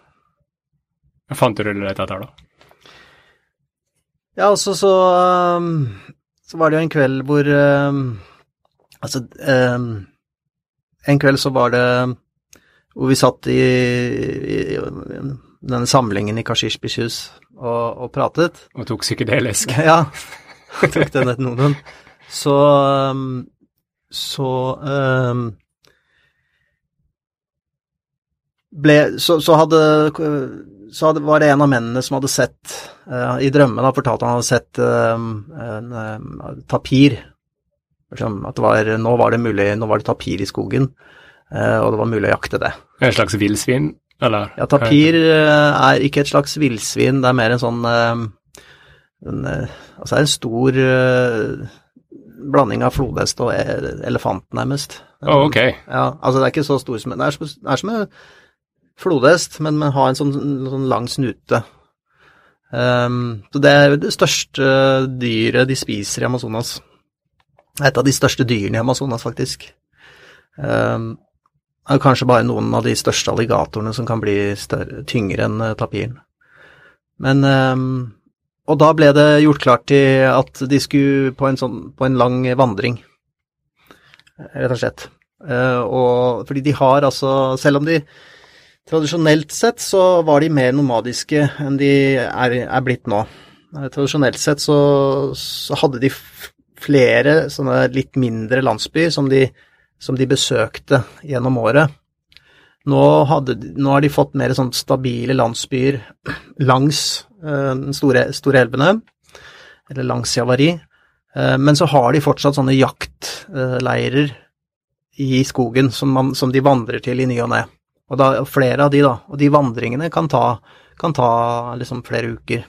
Fant du det du lette etter, da? Ja, altså så um, Så var det jo en kveld hvor um, Altså um, En kveld så var det hvor vi satt i, i, i denne samlingen i Kashishbis hus og, og pratet. Og tok psykedelisk? Ja, tok den etter noen. Så um, Så um, ble Så, så hadde så hadde, var det en av mennene som hadde sett uh, I drømmen da, fortalte han hadde sett eh, en eh, tapir. Liksom, At det var, nå var det mulig, nå var det tapir i skogen, eh, og det var mulig å jakte det. En slags villsvin, eller? Ja, tapir eh, er ikke et slags villsvin, det er mer en sånn eh, en, eh, Altså en stor blanding av flodhest og e- elefant, nærmest. Å, ok. Ja, altså det er ikke så stor som Det er som, det er som en flodhest, men man har en sånn, sånn lang snute. Um, så det er det største dyret de spiser i Amazonas. Et av de største dyrene i Amazonas, faktisk. Um, kanskje bare noen av de største alligatorene som kan bli større, tyngre enn eh, tapiren. Men ehm, Og da ble det gjort klart til at de skulle på en, sånn, på en lang vandring, rett og slett. Eh, og fordi de har altså Selv om de Tradisjonelt sett så var de mer nomadiske enn de er, er blitt nå. Eh, Tradisjonelt sett så, så hadde de flere sånne litt mindre landsbyer som de, som de besøkte gjennom året. Nå, hadde, nå har de fått mer sånn stabile landsbyer langs eh, den store, store elvene, eller langs Javari. Eh, men så har de fortsatt sånne jaktleirer i skogen som, man, som de vandrer til i ny og ne. Og da, flere av de, da. Og de vandringene kan ta, kan ta liksom flere uker.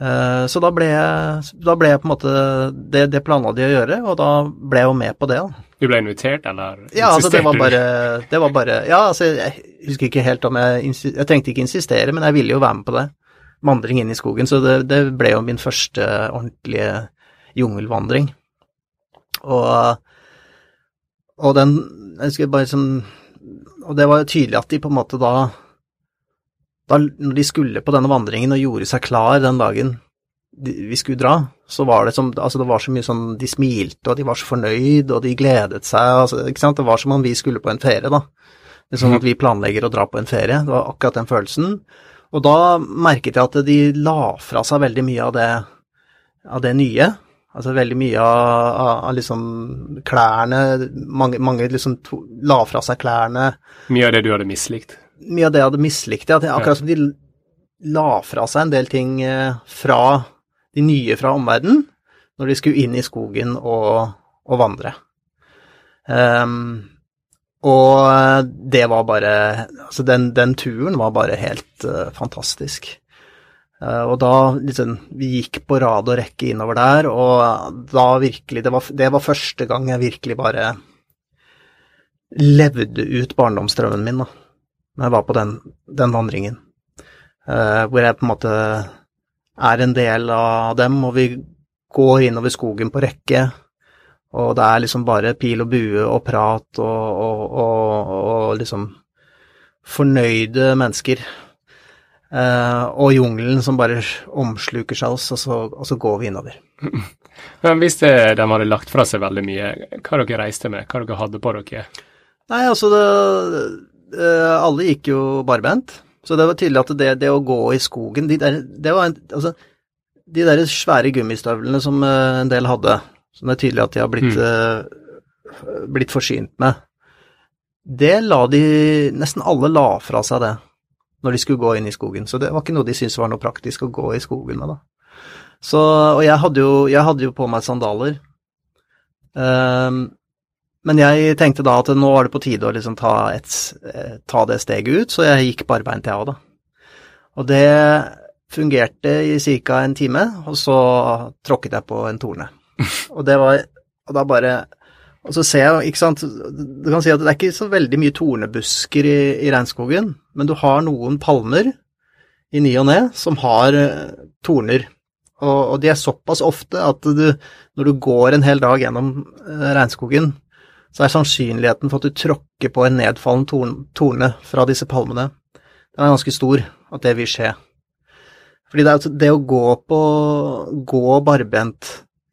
Eh, Så da ble, jeg, da ble jeg på en måte Det, det planla de å gjøre, og da ble jeg jo med på det. da. Du ble invitert, eller Ja, altså det var bare, det var bare Ja, altså jeg husker ikke helt om jeg Jeg trengte ikke insistere, men jeg ville jo være med på det. Vandring inn i skogen. Så det, det ble jo min første ordentlige jungelvandring. Og, og den Jeg husker bare sånn Og det var jo tydelig at de på en måte da da, når de skulle på denne vandringen og gjorde seg klar den dagen vi skulle dra, så var det som Altså, det var så mye sånn De smilte, og de var så fornøyd, og de gledet seg, altså, ikke sant. Det var som om vi skulle på en ferie, da. Det er sånn at vi planlegger å dra på en ferie. Det var akkurat den følelsen. Og da merket jeg at de la fra seg veldig mye av det, av det nye, Altså veldig mye av, av, av liksom klærne Mange, mange liksom to, la fra seg klærne. Mye av det du hadde mislikt? Mye av det jeg hadde mislikt. ja. akkurat som de la fra seg en del ting eh, fra de nye fra omverdenen når de skulle inn i skogen og, og vandre. Um, og det var bare Altså, den, den turen var bare helt uh, fantastisk. Uh, og da liksom Vi gikk på rad og rekke innover der, og da virkelig det var, det var første gang jeg virkelig bare levde ut barndomsdrømmen min, da. Når jeg var på den, den vandringen. Uh, hvor jeg på en måte er en del av dem, og vi går innover skogen på rekke. Og det er liksom bare pil og bue og prat og, og, og, og liksom fornøyde mennesker. Eh, og jungelen som bare omsluker seg oss, og så, og så går vi innover. Men hvis det, de hadde lagt fra seg veldig mye, hva dere reiste med, hva dere hadde på dere? Nei, altså det, Alle gikk jo barbent. Så det var tydelig at det, det å gå i skogen de der, det var en, altså, de der svære gummistøvlene som uh, en del hadde, som det er tydelig at de har blitt, mm. uh, blitt forsynt med, det la de Nesten alle la fra seg det når de skulle gå inn i skogen. Så det var ikke noe de syntes var noe praktisk å gå i skogen med, da. Så, og jeg hadde jo, jeg hadde jo på meg sandaler. Um, men jeg tenkte da at nå var det på tide å liksom ta, et, eh, ta det steget ut, så jeg gikk barbeint jeg òg, da. Og det fungerte i ca. en time, og så tråkket jeg på en torne. Og det var Og da bare Og så ser jeg, ikke sant Du kan si at det er ikke så veldig mye tornebusker i, i regnskogen, men du har noen palmer i ny og ne som har uh, torner. Og, og, de er såpass ofte at du, når du går en hel dag gjennom uh, regnskogen, så er sannsynligheten for at du tråkker på en nedfallen torne fra disse palmene, den er ganske stor, at det vil skje. Fordi det, er, det å gå på gå barbent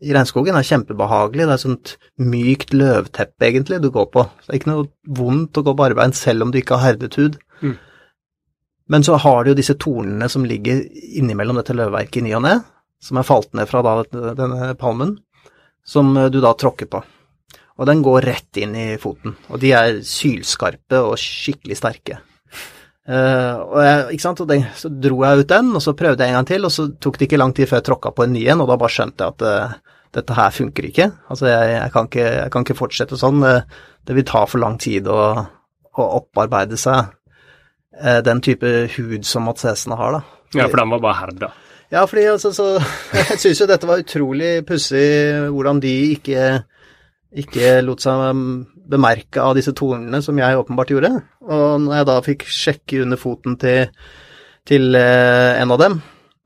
i regnskogen er kjempebehagelig. Det er et sånt mykt løvteppe, egentlig, du går på. Så det er ikke noe vondt å gå barbeint selv om du ikke har herdet hud. Mm. Men så har du jo disse tornene som ligger innimellom dette løvverket i ny og ne, som er falt ned fra da, denne palmen, som du da tråkker på. Og den går rett inn i foten. Og de er sylskarpe og skikkelig sterke. Uh, og, jeg, ikke sant? og den, så dro jeg ut den, og så prøvde jeg en gang til, og så tok det ikke lang tid før jeg tråkka på en ny en, og da bare skjønte jeg at uh, dette her funker ikke. Altså, jeg, jeg, kan ikke, jeg, kan ikke, fortsette sånn. Uh, det vil ta for lang tid å, å opparbeide seg den type hud som matsesene har, da. Fordi, ja, for den var bare herda? Ja, fordi altså, så, jeg syns jo dette var utrolig pussig hvordan de ikke ikke lot seg bemerke av disse tornene, som jeg åpenbart gjorde. Og når jeg da fikk sjekke under foten til, til eh, en av dem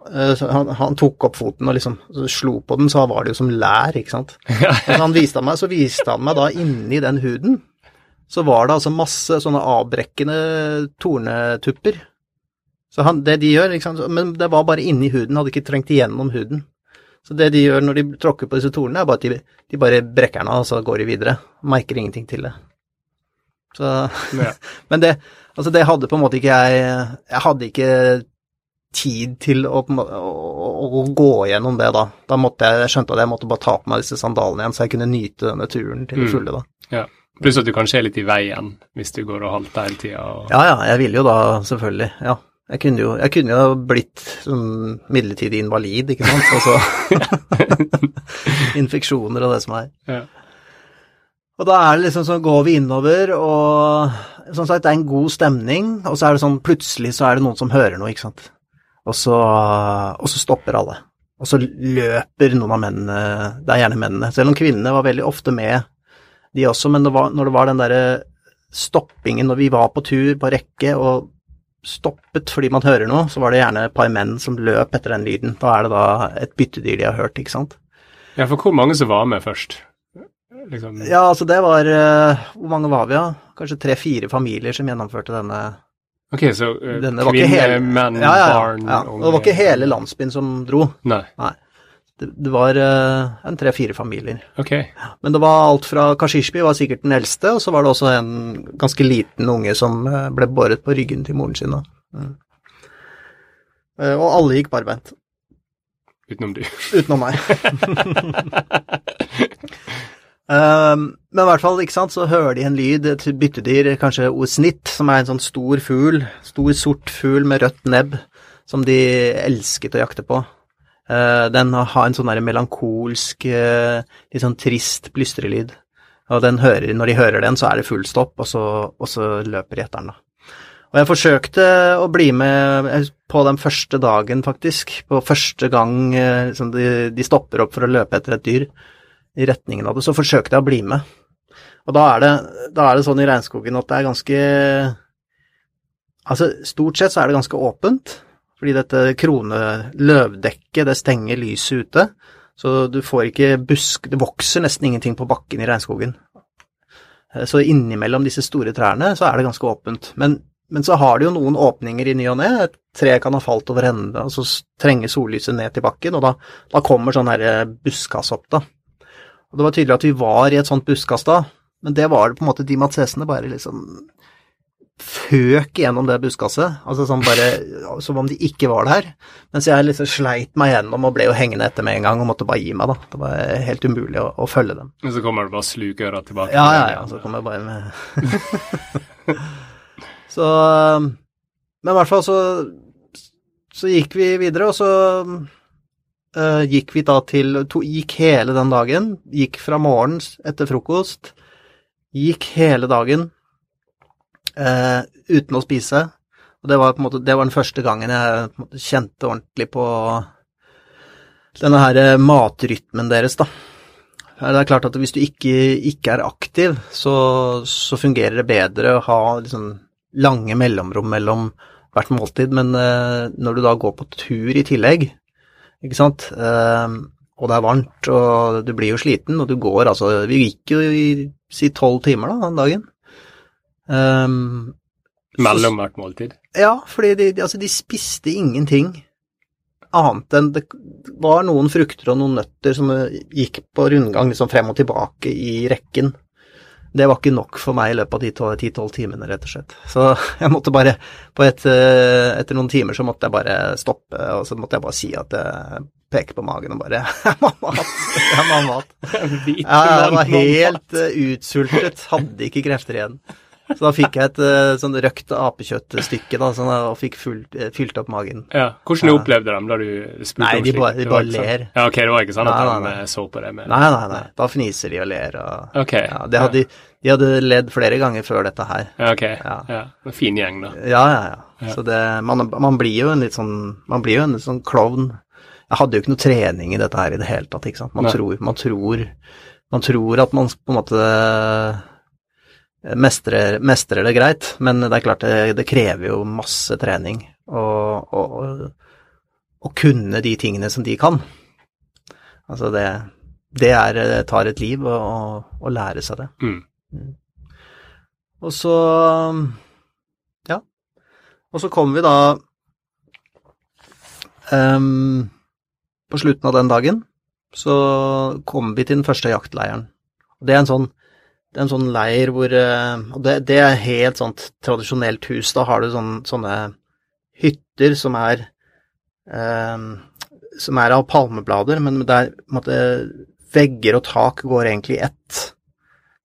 eh, han, han, tok opp foten og liksom slo på den, så var det jo som lær, ikke sant. Og han viste meg, så viste han meg da inni den huden, så var det altså masse sånne avbrekkende tornetupper. Så han, det de gjør, ikke sant, men det var bare inni huden, hadde ikke trengt igjennom huden. Så det de gjør når de tråkker på disse tornene, er bare at de, de bare brekker den av, og så går de videre. Merker ingenting til det. Så ja. Men det, altså det hadde på en måte ikke jeg Jeg hadde ikke tid til å, å, å, gå gjennom det da. Da måtte jeg, jeg skjønte at jeg måtte bare ta på meg disse sandalene igjen, så jeg kunne nyte denne turen til det mm. fulle, da. Ja. Pluss at du kanskje er litt i veien hvis du går og halter hele tida. Og... Ja ja, jeg ville jo da selvfølgelig, ja. Jeg kunne jo, jeg kunne jo blitt sånn midlertidig invalid, ikke sant, og så Infeksjoner og det som er. Ja. Og da er det liksom sånn, går vi innover, og som sagt, det er en god stemning, og så er det sånn, plutselig så er det noen som hører noe, ikke sant. Og så, og så stopper alle. Og så løper noen av mennene, det er gjerne mennene, selv om kvinnene var veldig ofte med, de også, men det var, når det var den derre stoppingen når vi var på tur på rekke, og stoppet fordi man hører noe, så var det gjerne et par menn som løp etter den lyden. Da er det da et byttedyr de har hørt, ikke sant. Ja, for hvor mange som var med først? Liksom... Ja, altså det var uh, Hvor mange var vi, da? Ja? Kanskje tre-fire familier som gjennomførte denne Ok, så uh, kvinner, menn, ja, ja, barn ja. Og det var ikke hele landsbyen som dro. Nei. Nei. Det, det var uh, en tre-fire familier. Ok. Men det var alt fra Kashishbi var sikkert den eldste, og så var det også en ganske liten unge som uh, ble båret på ryggen til moren sin. Mm. Uh, og alle gikk barbeint. Utenom du. Utenom meg. um, men i hvert fall, ikke sant, så hører de en lyd, et byttedyr, kanskje osnitt, som er en sånn stor fugl, stor sort fugl med rødt nebb, som de elsket å jakte på. Uh, den har en sånn melankolsk, uh, litt sånn trist blystrelyd. Og hører, når de hører den, så er det full stopp, og så, og så løper de etter den, da. Og jeg forsøkte å bli med på den første dagen, faktisk. På første gang liksom, de, de, stopper opp for å løpe etter et dyr i retningen av det, så forsøkte jeg å bli med. Og da er det, da er det sånn i regnskogen at det er ganske Altså, stort sett så er det ganske åpent, fordi dette krone-løvdekket, det stenger lyset ute. Så du får ikke busk Det vokser nesten ingenting på bakken i regnskogen. Så innimellom disse store trærne så er det ganske åpent. Men men så har det jo noen åpninger i ny og ne. Et tre kan ha falt over ende, og så trenger sollyset ned til bakken, og da, da kommer sånn her eh, buskas opp, da. Og det var tydelig at vi var i et sånt buskas da, men det var det på en måte de matsesene bare liksom føk gjennom det buskaset, altså sånn bare som om de ikke var der. Mens jeg liksom sleit meg gjennom og ble jo hengende etter med en gang og måtte bare gi meg, da. Det var helt umulig å, å følge dem. Men så kommer du bare slukøra tilbake? Ja, ja, ja. Så kommer jeg bare med Så Men i hvert fall så, så gikk vi videre, og så uh, gikk vi da til to, Gikk hele den dagen. Gikk fra morgens etter frokost. Gikk hele dagen uh, uten å spise. Og det var på en måte Det var den første gangen jeg på en måte, kjente ordentlig på denne her eh, matrytmen deres, da. Det er klart at hvis du ikke, ikke er aktiv, så, så fungerer det bedre å ha liksom lange mellomrom mellom hvert måltid, men eh, når du da går på tur i tillegg, ikke sant, eh, og det er varmt, og du blir jo sliten, og du går altså Vi gikk jo i si tolv timer da, den dagen. Um, mellom hvert måltid? Ja, fordi de, de, altså, de spiste ingenting annet enn det var noen frukter og noen nøtter som gikk på rundgang liksom frem og tilbake i rekken det var ikke nok for meg i løpet av de ti-tolv timene, rett og slett. Så jeg måtte bare et, eh, Etter noen timer så måtte jeg bare stoppe, og så måtte jeg bare si at jeg peker på magen og bare Jeg må ha mat! Jeg må ha mat. Jeg var helt eh, utsultet, hadde ikke krefter igjen. Så da fikk jeg et uh, sånn røkt apekjøttstykke da, sånn, og fikk fullt, uh, fylt opp magen. Ja, Hvordan du opplevde dem da du spurte nei, om de bare, de bare ler. Ja, ok, Det var ikke sånn at nei, nei, de så på det med Nei, nei, nei. Da fniser de og ler. Og, okay. ja, de, hadde, de hadde ledd flere ganger før dette her. Ja, ok. Ja. ja. En fin gjeng, da. Ja, ja, ja. ja. Så det, man, man, blir jo en litt sånn Man blir jo en litt sånn klovn. Jeg hadde jo ikke noe trening i dette her i det hele tatt, ikke sant. Man, tror, man tror, man tror at man på en måte mestrer, mestrer, det greit, men det er klart det, det krever jo masse trening å kunne de tingene som de kan. Altså det, det, er, det tar et liv å, å lære seg det. Mm. Mm. Og så ja. Og så kommer vi da um, På slutten av den dagen så kommer vi til den første jaktleiren. Det er en sånn en sånn leir hvor eh, Og det, det er helt sånt tradisjonelt hus. Da har du sånne, sånne hytter som er um, Som er av palmeblader, men der måtte, vegger og tak går egentlig i ett.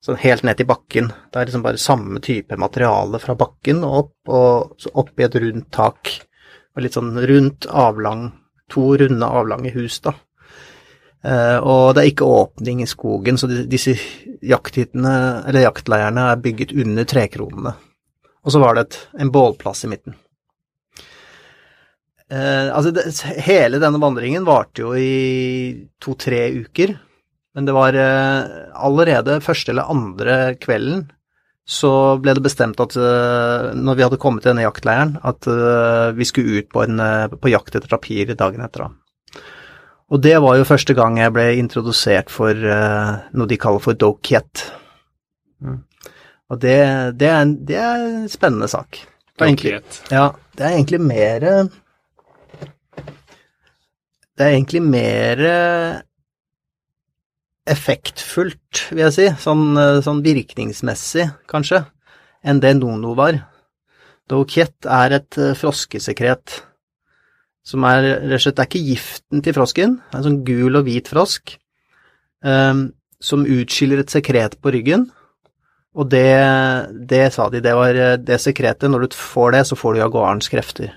Sånn helt ned til bakken. Det er liksom bare samme type materiale fra bakken og opp, og så opp i et rundt tak. Og litt sånn rundt, avlang To runde, avlange hus, da. Uh, og det er ikke åpning i skogen, så disse jakthyttene, eller jaktleirene, er bygget under trekronene. Og så var det et, en bålplass i midten. Eh, altså, det, hele denne vandringen varte jo i to-tre uker, men det var eh, allerede første eller andre kvelden så ble det bestemt at når vi hadde kommet til denne jaktleiren, at vi skulle ut på, en, på jakt etter tapir dagen etter. da. Og det var jo første gang jeg ble introdusert for uh, noe de kaller for dokiet. Mm. Og det, det, er en, det, er en, spennende sak. Dokiet. Ja, det er egentlig mer Det er egentlig mer effektfullt, vil jeg si, sånn, sånn virkningsmessig, kanskje, enn det Nono var. Dokiet er et froskesekret som er rett og slett Det er ikke giften til frosken, det er en sånn gul og hvit frosk um, som utskiller et sekret på ryggen. Og det, det sa de, det var eh, det sekretet. Når du får det, så får du jaguarens krefter.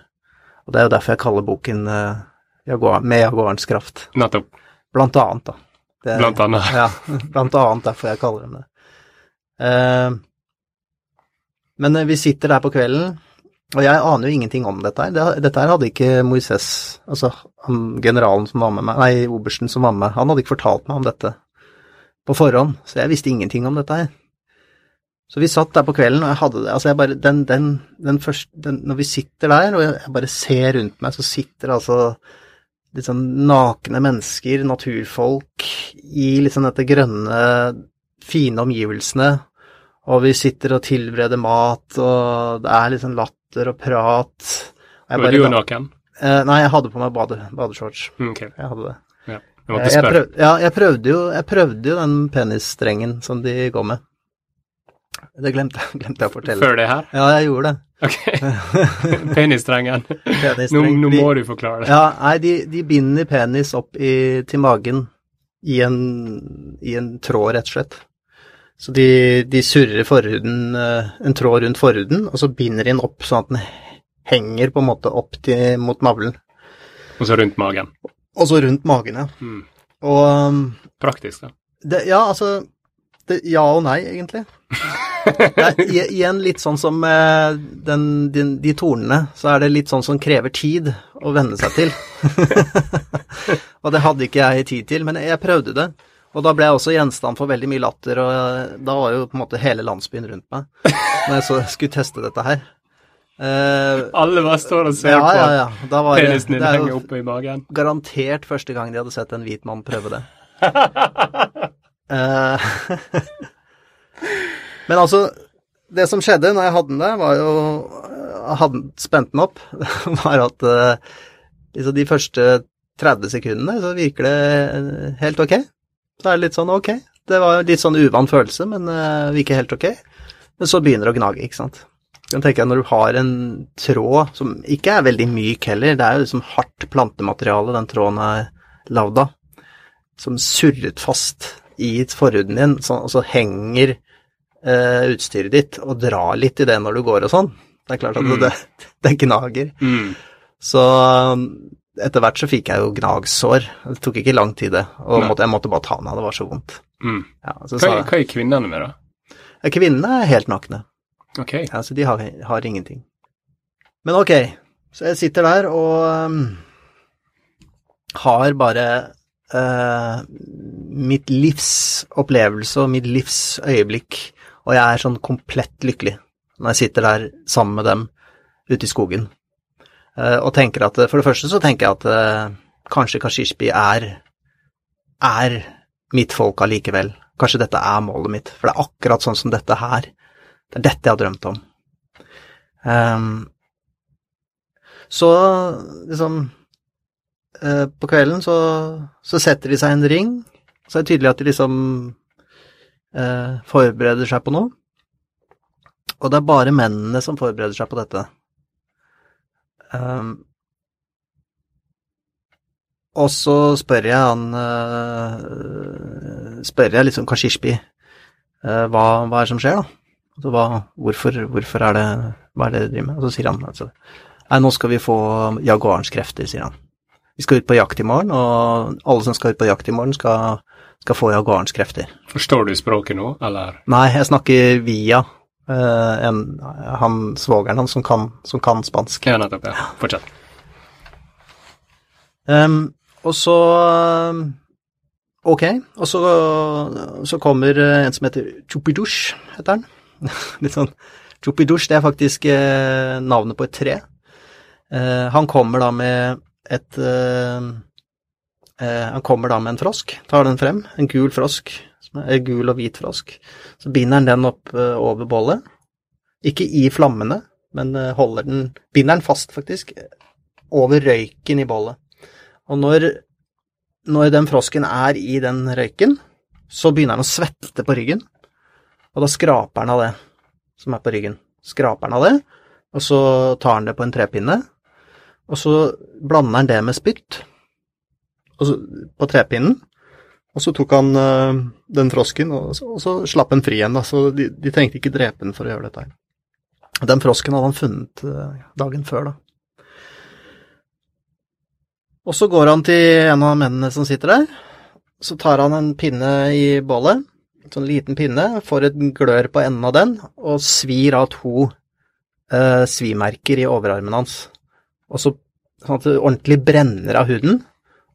Og det er jo derfor jeg kaller boken uh, Jaguar, Med jaguarens kraft. Nettopp. Blant annet, da. Det, Blant annet. Ja, blant annet derfor jeg kaller dem det. Uh, men eh, vi sitter der på kvelden, og jeg aner jo ingenting om dette her. Dette her hadde ikke Moises, altså han, generalen som var med meg, nei, obersten som var med han hadde ikke fortalt meg om dette på forhånd, så jeg visste ingenting om dette her. Så vi satt der på kvelden, og jeg hadde det, altså jeg bare, den, den, den første, den, når vi sitter der, og jeg bare ser rundt meg, så sitter altså litt sånn nakne mennesker, naturfolk, i liksom dette grønne, fine omgivelsene, og vi sitter og tilbereder mat, og det er liksom latter og prat. Jeg Var du jo naken? Uh, nei, jeg hadde på meg bade, badeshorts. Okay. Jeg hadde det. jeg Eh, Jeg prøvde, ja, jeg prøvde jo, jeg prøvde jo den penisstrengen som de går med. Det glemte, glemte jeg å fortelle. Før det her? Ja, jeg gjorde det. Ok. Penisstrengen. Nå, nå må du forklare det. Ja, nei, de, de binder penis opp i, til magen i en, i en tråd, rett og slett. Så de, de surrer forhuden, eh, en tråd rundt forhuden, og så binder de den opp sånn at den henger på en måte opp til, mot navlen. Og så rundt magen. Og så rundt magen, ja. Mm. Og um, Praktisk, da. det, ja, altså det, Ja og nei, egentlig. Det er igjen litt sånn som den, den, de tornene, så er det litt sånn som krever tid å venne seg til. og det hadde ikke jeg tid til, men jeg prøvde det. Og da ble jeg også gjenstand for veldig mye latter, og eh, da var jo på en måte hele landsbyen rundt meg når jeg så skulle teste dette her. Uh, Alle bare står og ser ja, ja, på ja. Da var penisen din det er henge jo oppe i magen. garantert første gang de hadde sett en hvit mann prøve det. uh, Men altså, det som skjedde når jeg hadde den der, var jo hadde spent den opp, var at uh, liksom de første 30 sekundene så virker det helt ok. Så er det litt sånn ok. Det var litt sånn uvant følelse, men uh, virker helt ok. Men så begynner det å gnage, ikke sant. Kan tenke deg når du har en tråd som ikke er veldig myk heller, det er jo liksom hardt plantemateriale den tråden er lagd av, som surret fast i forhuden din, så, og så henger uh, utstyret ditt og drar litt i det når du går og sånn. Det er klart at Mm. det, det gnager. Mm. Så etter hvert så fikk jeg jo gnagsår. Det tok ikke lang tid, det. Og måtte, jeg måtte bare ta den av, det var så vondt. Mm. Ja, så Hva, sa hva er kvinnene med, da? Kvinnene er helt nakne. Ok. Ja, så de har, har ingenting. Men ok, så jeg sitter der og um, har bare uh, mitt livs opplevelse og mitt livs øyeblikk, og jeg er sånn komplett lykkelig når jeg sitter der sammen med dem ute i skogen. Eh, og tenker at For det første så tenker jeg at eh, kanskje Kashishbi er er mitt folk allikevel. Kanskje dette er målet mitt, for det er akkurat sånn som dette her. Det er dette jeg har drømt om. Um, så liksom uh, På kvelden så, så setter de seg en ring. Så er det tydelig at de liksom uh, forbereder seg på noe. Og det er bare mennene som forbereder seg på dette. Ehm, og så spør jeg han uh, Spør jeg liksom Kashishbi uh, hva, hva er det som skjer, da? Altså, hva, hvorfor, hvorfor er det Hva er det dere driver med? Og så sier han altså Nei, nå skal vi få jaguarens krefter, sier han. Vi skal ut på jakt i morgen, og alle som skal ut på jakt i morgen, skal, skal få jaguarens krefter. Forstår du språket nå, eller? Nei, jeg snakker via eh, en, han svogeren hans som som kan spansk. Ja, nettopp. Ja. Fortsett. Um, og så Ok, og så, så kommer eh, en som heter Chupidush, heter han. Litt sånn Chupidush, det er faktisk eh, navnet på et tre. Eh, han kommer da med et eh, eh, Han kommer da med en frosk, tar den frem, en gul frosk, som er gul og hvit frosk. Så binder han den opp eh, over bålet. Ikke i flammene, men eh, holder den Binder den fast, faktisk, over røyken i bålet. Og når, når den frosken er i den røyken, så begynner han å svette på ryggen, og da skraper han av det som er på ryggen. Skraper han av det, og så tar han det på en trepinne, og så blander han det med spytt på trepinnen. Og så tok han uh, den frosken, og så, og så slapp han fri igjen. Da. Så de, de trengte ikke drepe den for å gjøre dette. her. Den frosken hadde han funnet uh, dagen før, da. Og så går han til en av mennene som sitter der. Så tar han en pinne i bålet, en sånn liten pinne, får et glør på enden av den, og svir av to uh, svimerker i overarmen hans. Og så sånn at det ordentlig brenner av huden,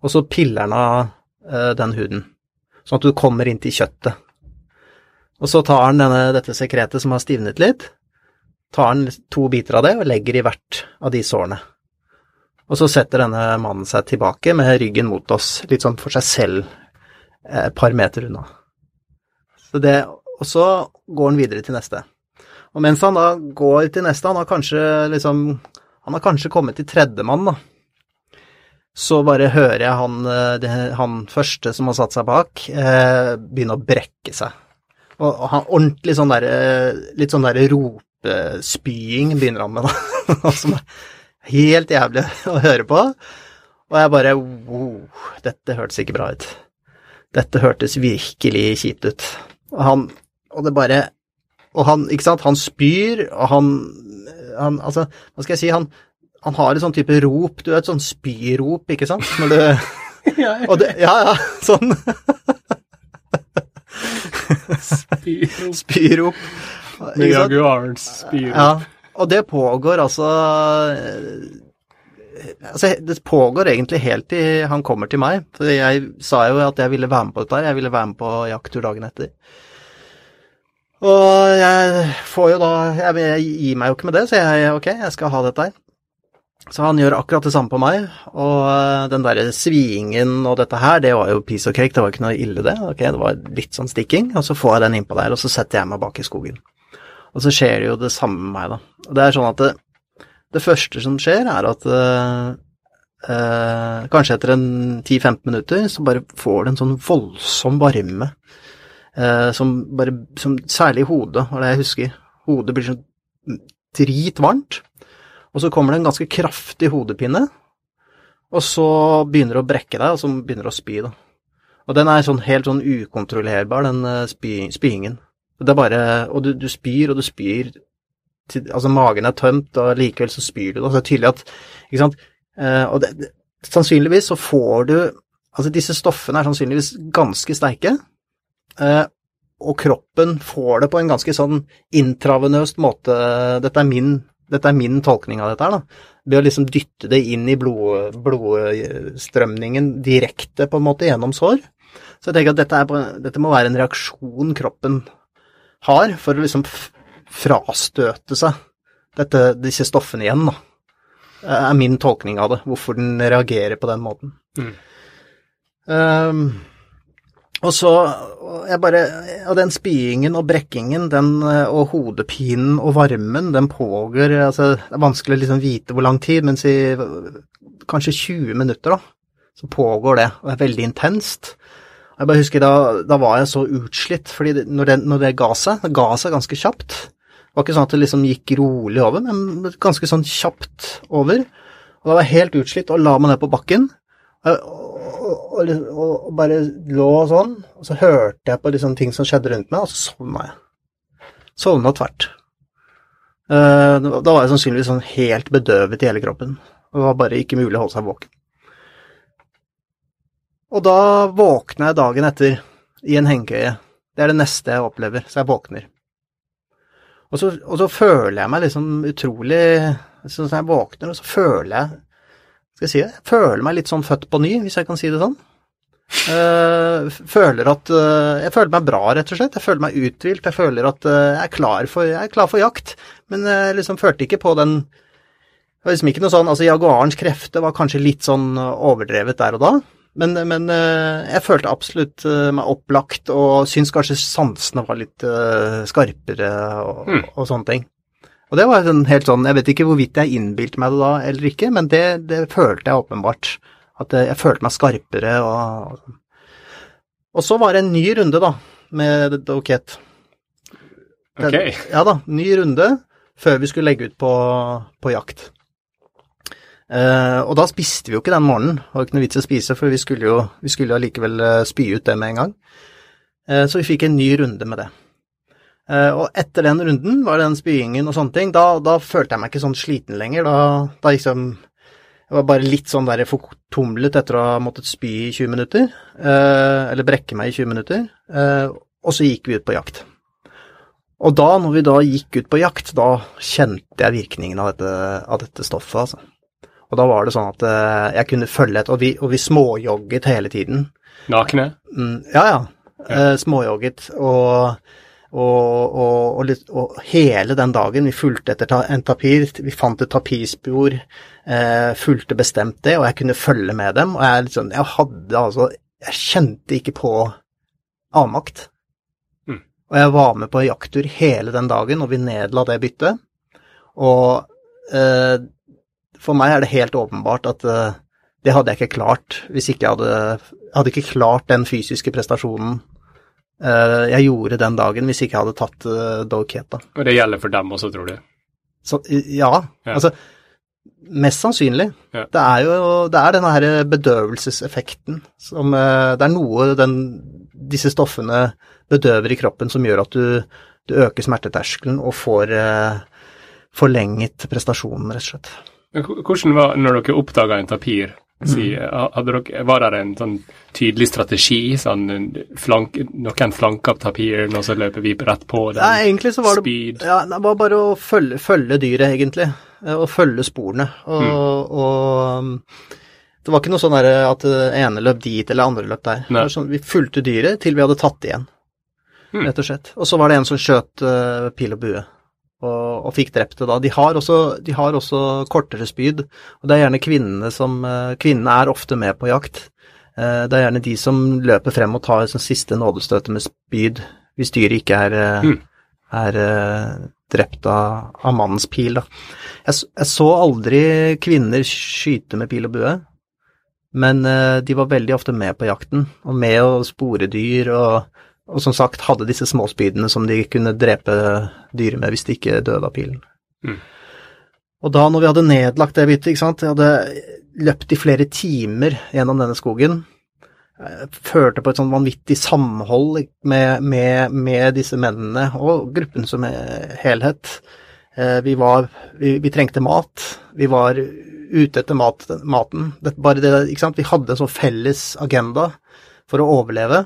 og så piller han av den huden sånn at du kommer inn til kjøttet. Og så tar han denne, dette sekretet som har stivnet litt, tar han to biter av det og legger i hvert av de sårene. Og så setter denne mannen seg tilbake med ryggen mot oss, litt sånn for seg selv, eh, et par meter unna. Så det, og så går han videre til neste. Og mens han da går til neste, han har kanskje liksom Han har kanskje kommet til tredjemann, da så bare hører jeg han, eh, han første som har satt seg bak, eh, begynne å brekke seg. Og, han ordentlig sånn derre litt sånn der ropespying begynner han med, da. Som er helt jævlig å høre på. Og jeg bare wow, dette hørtes ikke bra ut. Dette hørtes virkelig kjipt ut. Og han Og det bare Og han, ikke sant, han spyr, og han, han Altså, hva skal jeg si, han han har et sånn type rop, du vet, sånn spyrop, ikke sant? Når du ja, og det, ja, ja, sånn Spyrop. spyrop. Med jaguarens spyrop. Ja, og det pågår altså Altså, det pågår egentlig helt til han kommer til meg. For jeg sa jo at jeg ville være med på dette her. Jeg ville være med på jakttur dagen etter. Og jeg får jo da Jeg, jeg gir meg jo ikke med det, så jeg ok, jeg skal ha dette her. Så han gjør akkurat det samme på meg, og eh, den derre svingen og dette her, det var jo piece of cake, det var ikke noe ille det. Ok, det var litt sånn stikking, og så får jeg den innpå der, og så setter jeg meg bak i skogen. Og så skjer det jo det samme med meg, da. Og det er sånn at det, det første som skjer, er at eh, eh, kanskje etter en 10-15 minutter, så bare får det en sånn voldsom varme, eh, som bare som, Særlig i hodet, var det jeg husker. Hodet blir sånn dritvarmt. Og så kommer det en ganske kraftig hodepine, og så begynner det å brekke deg, og så begynner det å spy, da. Og den er sånn helt sånn ukontrollerbar, den eh, spy, spyingen. Det er bare Og du, du spyr og du spyr til, Altså, magen er tømt, og likevel så spyr du. Og så er det tydelig at Ikke sant. Eh, og det, det, sannsynligvis så får du Altså, disse stoffene er sannsynligvis ganske sterke. Eh, og kroppen får det på en ganske sånn intravenøst måte. Dette er min dette er min tolkning av dette her, da. Ved å liksom dytte det inn i blod, blodstrømningen direkte, på en måte, gjennom sår. Så jeg tenker at dette, er, dette må være en reaksjon kroppen har for å liksom frastøte seg dette, disse stoffene igjen, da. er min tolkning av det, hvorfor den reagerer på den måten. Mm. Um, og så og jeg bare Og den spyingen og brekkingen den, og hodepinen og varmen, den pågår altså, Det er vanskelig å liksom vite hvor lang tid, men si kanskje 20 minutter, da. Så pågår det, og det er veldig intenst. Jeg bare husker da, da var jeg så utslitt, fordi det, når, det, når det ga seg, det ga seg ganske kjapt. Det var ikke sånn at det liksom gikk rolig over, men ganske sånn kjapt over. Og da var jeg helt utslitt og la meg ned på bakken. Og, og, og, og, bare lå sånn, og så hørte jeg på liksom ting som skjedde rundt meg, og så sovna jeg. Sovna tvert. Uh, da var jeg sannsynligvis sånn helt bedøvet i hele kroppen. Det var bare ikke mulig å holde seg våken. Og da våkner jeg dagen etter i en hengekøye. Det er det neste jeg opplever, så jeg våkner. Og så, og så føler jeg meg liksom utrolig Sånn som jeg våkner, og så føler jeg skal jeg si det, jeg føler meg litt sånn født på ny, hvis jeg kan si det sånn. Uh, føler at uh, Jeg føler meg bra, rett og slett. Jeg føler meg uthvilt. Jeg føler at uh, jeg, er klar for, jeg er klar for jakt, men jeg liksom følte ikke på den Det var liksom ikke noe sånn Altså, jaguarens krefter var kanskje litt sånn overdrevet der og da, men, men jeg følte absolutt meg opplagt og syns kanskje sansene var litt skarpere og, Mm. og sånne ting. Og det var sånn helt sånn Jeg vet ikke hvorvidt jeg innbilte meg det da eller ikke, men det, det følte jeg åpenbart. At jeg følte meg skarpere og Og så var det en ny runde, da, med Doket. Ok. Ja da, ny runde før vi skulle legge ut på, på jakt. Eh, og da spiste vi jo ikke den morgenen, det var ikke noe vits i å spise, for vi skulle jo, vi skulle allikevel eh, spy ut det med en gang. Eh, så vi fikk en ny runde med det. Eh, og etter den runden, var den spyingen og sånne ting, da, da følte jeg meg ikke sånn sliten lenger. Da, da liksom Jeg var bare litt sånn der fortumlet etter å ha måttet spy i 20 minutter, eh, eller brekke meg i 20 minutter, eh, og så gikk vi ut på jakt. Og da, når vi da gikk ut på jakt, da kjente jeg virkningen av dette, av dette stoffet, altså. Og da var det sånn at jeg kunne følge et, og vi, og vi småjogget hele tiden. Nakne? Mm, ja, ja. Eh, småjogget. Og, og, og, og, litt, og hele den dagen vi fulgte etter ta, en tapir, vi fant et tapirspor, eh, fulgte bestemt det, og jeg kunne følge med dem. Og jeg, liksom, jeg hadde altså Jeg kjente ikke på avmakt. Mm. Og jeg var med på jakttur hele den dagen, og vi nedla det byttet. Og eh, for meg er det helt åpenbart at eh, det hadde jeg ikke klart hvis ikke jeg hadde, hadde ikke klart den fysiske prestasjonen jeg gjorde den dagen hvis ikke jeg hadde tatt uh, Doketa. Og det gjelder for dem også, tror du? Så ja, Ja. altså Mest sannsynlig. Ja. Det er jo det er denne her bedøvelseseffekten som eh, Det er noe den, disse stoffene bedøver i kroppen som gjør at du, du øker smerteterskelen og får eh, forlenget prestasjonen, rett og slett. Hvordan var når dere oppdaga en tapir? Si, hadde dere, var det en sånn tydelig strategi? Sånn flank, noen flanker opp tapiren, og så løper vi rett på den? Nei, egentlig så var det. Ja, det var bare å følge, følge dyret, egentlig. Eh, Og følge sporene. Og, Mm. og um, det var ikke noe sånn at det ene løp dit eller andre løp der. Sånn, vi fulgte dyret til vi hadde tatt igjen, Mm. rett og slett. Og så var det en som skjøt uh, pil og bue. Og, og fikk drept det da. De har, også, de har også kortere spyd, og det er gjerne kvinnene som eh, Kvinnene er ofte med på jakt. Eh, Det er gjerne de som løper frem og tar sånn siste nådestøtet med spyd, hvis dyret ikke er, eh, Mm. er drept av, av mannens pil, da. Jeg, jeg så aldri kvinner skyte med pil og bue, men de var veldig ofte med på jakten, og med å spore dyr, og, og som sagt hadde disse småspydene som de kunne drepe dyret med hvis de ikke døde av pilen. Mm. Og da når vi hadde nedlagt det byttet, ikke sant, jeg hadde løpt i flere timer gjennom denne skogen, jeg følte på et sånn vanvittig samhold med, med, med disse mennene og gruppen som helhet. Eh, Vi, var, vi, vi trengte mat, vi var ute etter mat, maten. Det, bare det, ikke sant? Vi hadde en sånn felles agenda for å overleve.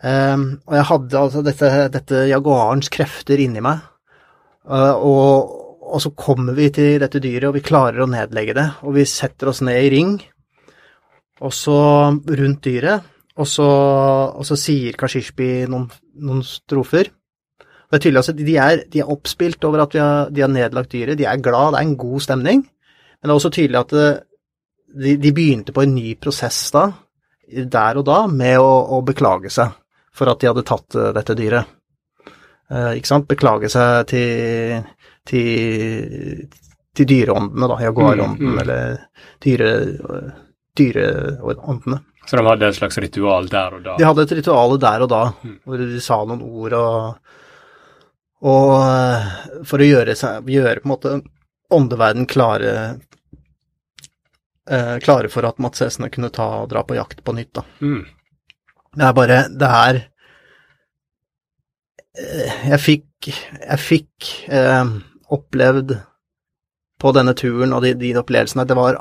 Eh, og jeg hadde altså dette, dette jaguarens krefter inni meg. Uh, og, og så kommer vi til dette dyret, og vi klarer å nedlegge det. Og vi setter oss ned i ring, og så rundt dyret, og så, og så sier Kashishbi noen, noen strofer. Det er tydelig altså, de er, de er oppspilt over at har, de har nedlagt dyret, de er glad, det er en god stemning. Men det er også tydelig at det, de, de begynte på en ny prosess da, der og da, med å, å beklage seg for at de hadde tatt eh, dette dyret. Eh, ikke sant? Beklage seg til, til, til dyreåndene, da, jaguarånden, Mm, mm. eller dyre, dyreåndene. Så de hadde et slags ritual der og da? De hadde et ritual der og da, Mm. hvor de sa noen ord og, og eh, for å gjøre, seg, gjøre på en måte åndeverden klare eh, klare for at matsesene kunne ta dra på jakt på nytt, da. Mm. Det er bare Det er eh, Jeg fikk Jeg fikk eh, opplevd på denne turen og de, de opplevelsene Det var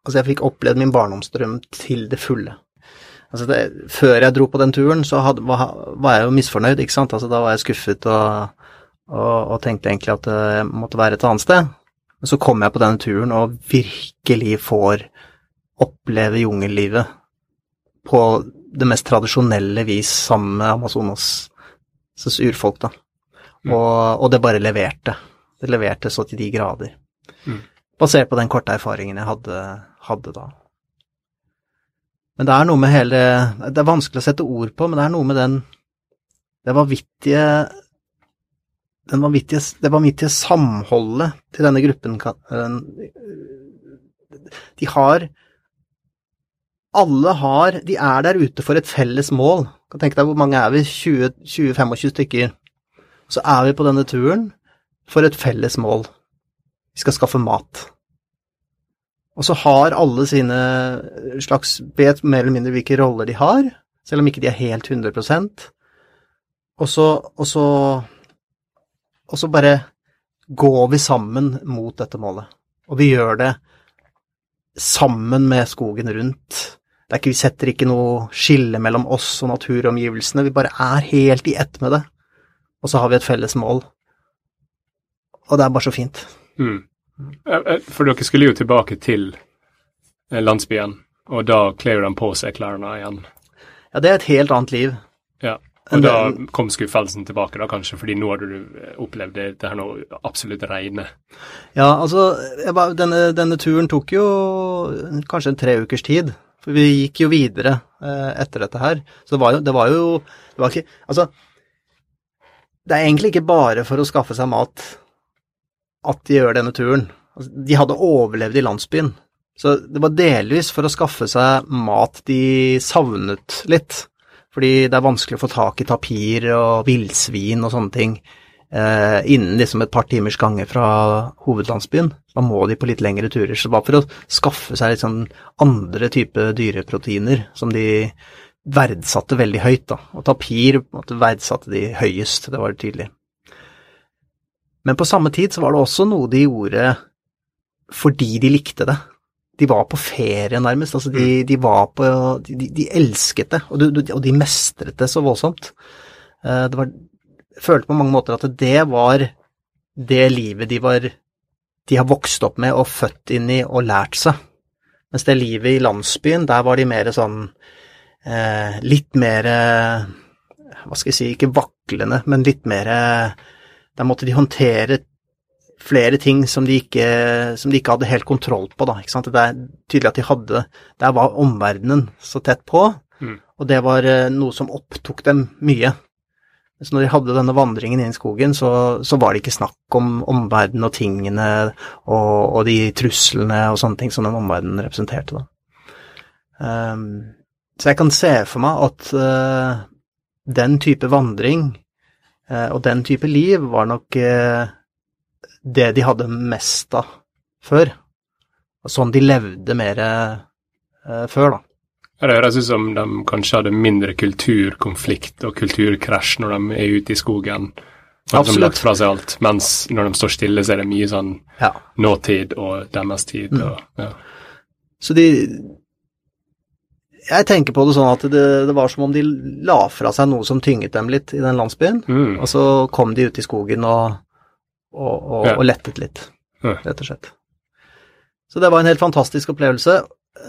Altså, jeg fikk opplevd min barndomsdrøm til det fulle. Altså, det, før jeg dro på den turen, så hadde, var, var jeg jo misfornøyd, ikke sant. Altså, da var jeg skuffet og, og, og tenkte egentlig at jeg måtte være et annet sted. Men så kom jeg på denne turen og virkelig får oppleve jungellivet på det mest tradisjonelle vis sammen med Amazonas' urfolk, da. Mm. Og, og det bare leverte. Det leverte så til de grader. Mm. Basert på den korte erfaringen jeg hadde, hadde da. Men det er noe med hele Det er vanskelig å sette ord på, men det er noe med den det vanvittige den vanvittige, det vanvittige samholdet til denne gruppen De har Alle har De er der ute for et felles mål. Kan tenke deg hvor mange er vi? 20-25 stykker. Så er vi på denne turen for et felles mål. Vi skal skaffe mat. Og så har alle sine slags Vet mer eller mindre hvilke roller de har, selv om ikke de er helt 100% Og så, og så Og så bare går vi sammen mot dette målet. Og vi gjør det sammen med skogen rundt. Ikke, vi setter ikke noe skille mellom oss og naturomgivelsene, vi bare er helt i ett med det. Og så har vi et felles mål. Og det er bare så fint. Mm. For dere skulle jo tilbake til eh, landsbyen, og da kler de på seg klærne igjen. Ja, det er et helt annet liv. Ja, og da kom skuffelsen tilbake, da kanskje, fordi nå hadde du opplevd det, det her nå absolutt regne. Ja, altså, var, denne, denne, turen tok jo kanskje en tre ukers tid. For vi gikk jo videre eh, etter dette her. Så det var jo, det var jo det var ikke, Altså, det er egentlig ikke bare for å skaffe seg mat at de gjør denne turen. Altså, de hadde overlevd i landsbyen, så det var delvis for å skaffe seg mat de savnet litt. Fordi det er vanskelig å få tak i tapir og villsvin og sånne ting eh, innen liksom et par timers gange fra hovedlandsbyen. Da må de på litt lengre turer. Så bare for å skaffe seg litt sånn andre type dyreproteiner som de verdsatte veldig høyt. da. Og tapir verdsatte de høyest, det var det tydelig. Men på samme tid så var det også noe de gjorde fordi de likte det. De var på ferie, nærmest. Altså, de, mm. de var på de, de, elsket det, og de, og de, mestret det så voldsomt. Eh, det var Følte på mange måter at det var det livet de var De har vokst opp med og født inn i og lært seg. Mens det livet i landsbyen, der var de mer sånn eh, Litt mer Hva skal jeg si, ikke vaklende, men litt mer der måtte de håndtere flere ting som de ikke, som de ikke hadde helt kontroll på. Da, ikke sant? Det er tydelig at de hadde Der var omverdenen så tett på, mm. og det var eh, noe som opptok dem mye. Så når de hadde denne vandringen inn i skogen, så, så var det ikke snakk om omverdenen og tingene og, og, de truslene og sånne ting som den omverdenen representerte. Um, så jeg kan se for meg at uh, den type vandring uh, og den type liv var nok uh, det de hadde mest av før. Sånn de levde mer før, da. Det høres ut som de kanskje hadde mindre kulturkonflikt og kulturkrasj når de er ute i skogen. Absolutt. Lagt fra seg alt, mens når de står stille, så er det mye sånn ja. nåtid og deres tid. Mm. Og, ja. Så de, jeg tenker på det sånn at det, det, var som om de la fra seg noe som tynget dem litt i den landsbyen, mm. og så kom de ut i skogen og, og, og, ja. og lettet litt, rett og slett. Så det var en helt fantastisk opplevelse.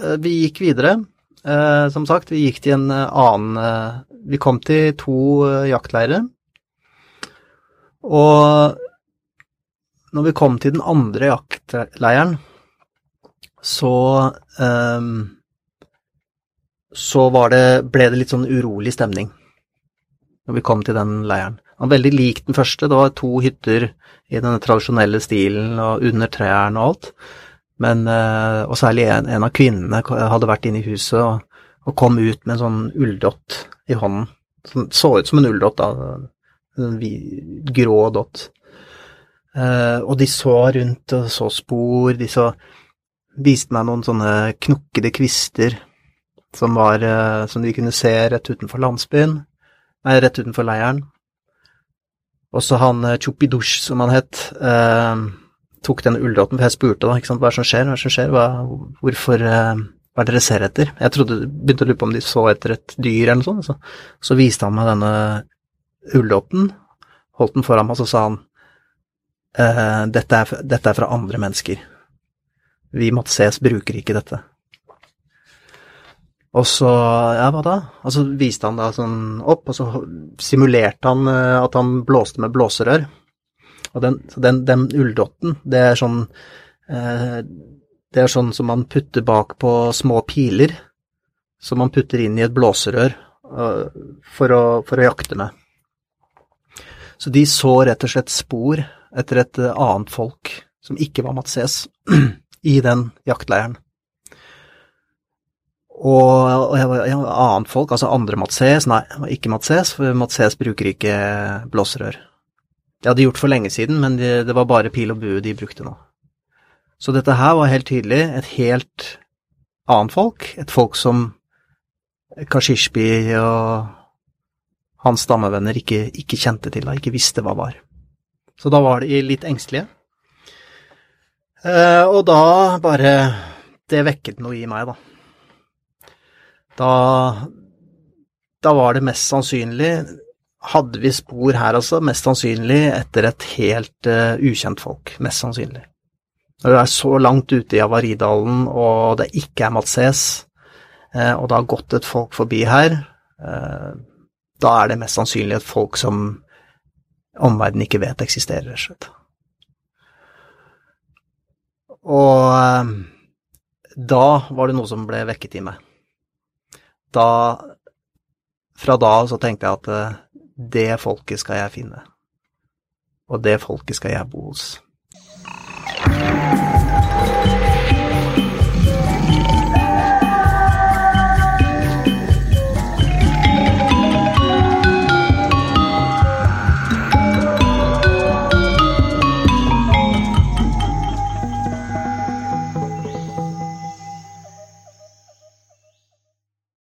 Eh, vi gikk videre. Eh, som sagt, vi gikk til en eh, Vi kom til to jaktleirer. Og når vi kom til den andre jaktleiren, så um, så det, ble det litt sånn urolig stemning når vi kom til den leiren. Den var veldig lik den første, det var to hytter i denne tradisjonelle stilen og under trærne og alt. Men, eh, og særlig en, en, av kvinnene hadde vært inne i huset og, og, kom ut med en sånn ulldott i hånden. Som så ut som en ulldott, da. En grå dott. Eh, og de så rundt og så spor, de så viste meg noen sånne knokkede kvister som, var, eh, som de kunne se rett utenfor landsbyen, nei, rett utenfor leiren. Også han Chupidush, som han het, eh, tok den ullrotten, for jeg spurte da, ikke sant, hva er det som skjer, hva er det som skjer, hva, hvorfor, eh, hva er det dere ser etter? Jeg trodde, begynte å lure på om de så etter et dyr eller noe sånt, så, så viste han meg denne ullrotten, holdt den foran meg, og så sa han, eh, dette, er, dette er fra andre mennesker. Vi måtte ses bruker ikke dette. Og så, ja, hva da? Og så viste han da sånn opp, og så simulerte han eh, at han blåste med blåserør. Og den, den, den ulldotten, det er sånn eh, Det er sånn som man putter bak på små piler, som man putter inn i et blåserør eh, for, å, for, å, jakte med. Så de så rett og slett spor etter et annet folk som ikke var Matses, i den jaktleiren. Og, og ja, annet folk, altså andre Matses, nei, ikke Matses, for Matses bruker ikke blåserør. Det hadde de gjort for lenge siden, men det, det var bare pil og bue de brukte nå. Så dette her var helt tydelig et helt annet folk, et folk som Kashishbi og hans stammevenner ikke, ikke kjente til, da, ikke visste hva var. Så da var de litt engstelige. Eh, og da bare Det vekket noe i meg, da. Da Da var det mest sannsynlig Hadde vi spor her, altså, mest sannsynlig etter et helt uh, ukjent folk. Mest sannsynlig. Når du er så langt ute i Avaridalen, og det ikke er Matses, uh, og det har gått et folk forbi her, uh, da er det mest sannsynlig et folk som omverdenen ikke vet eksisterer, rett og slett. Og da var det noe som ble vekket i meg. Da Fra da så tenkte jeg at det folket skal jeg finne. Og det folket skal jeg bo hos.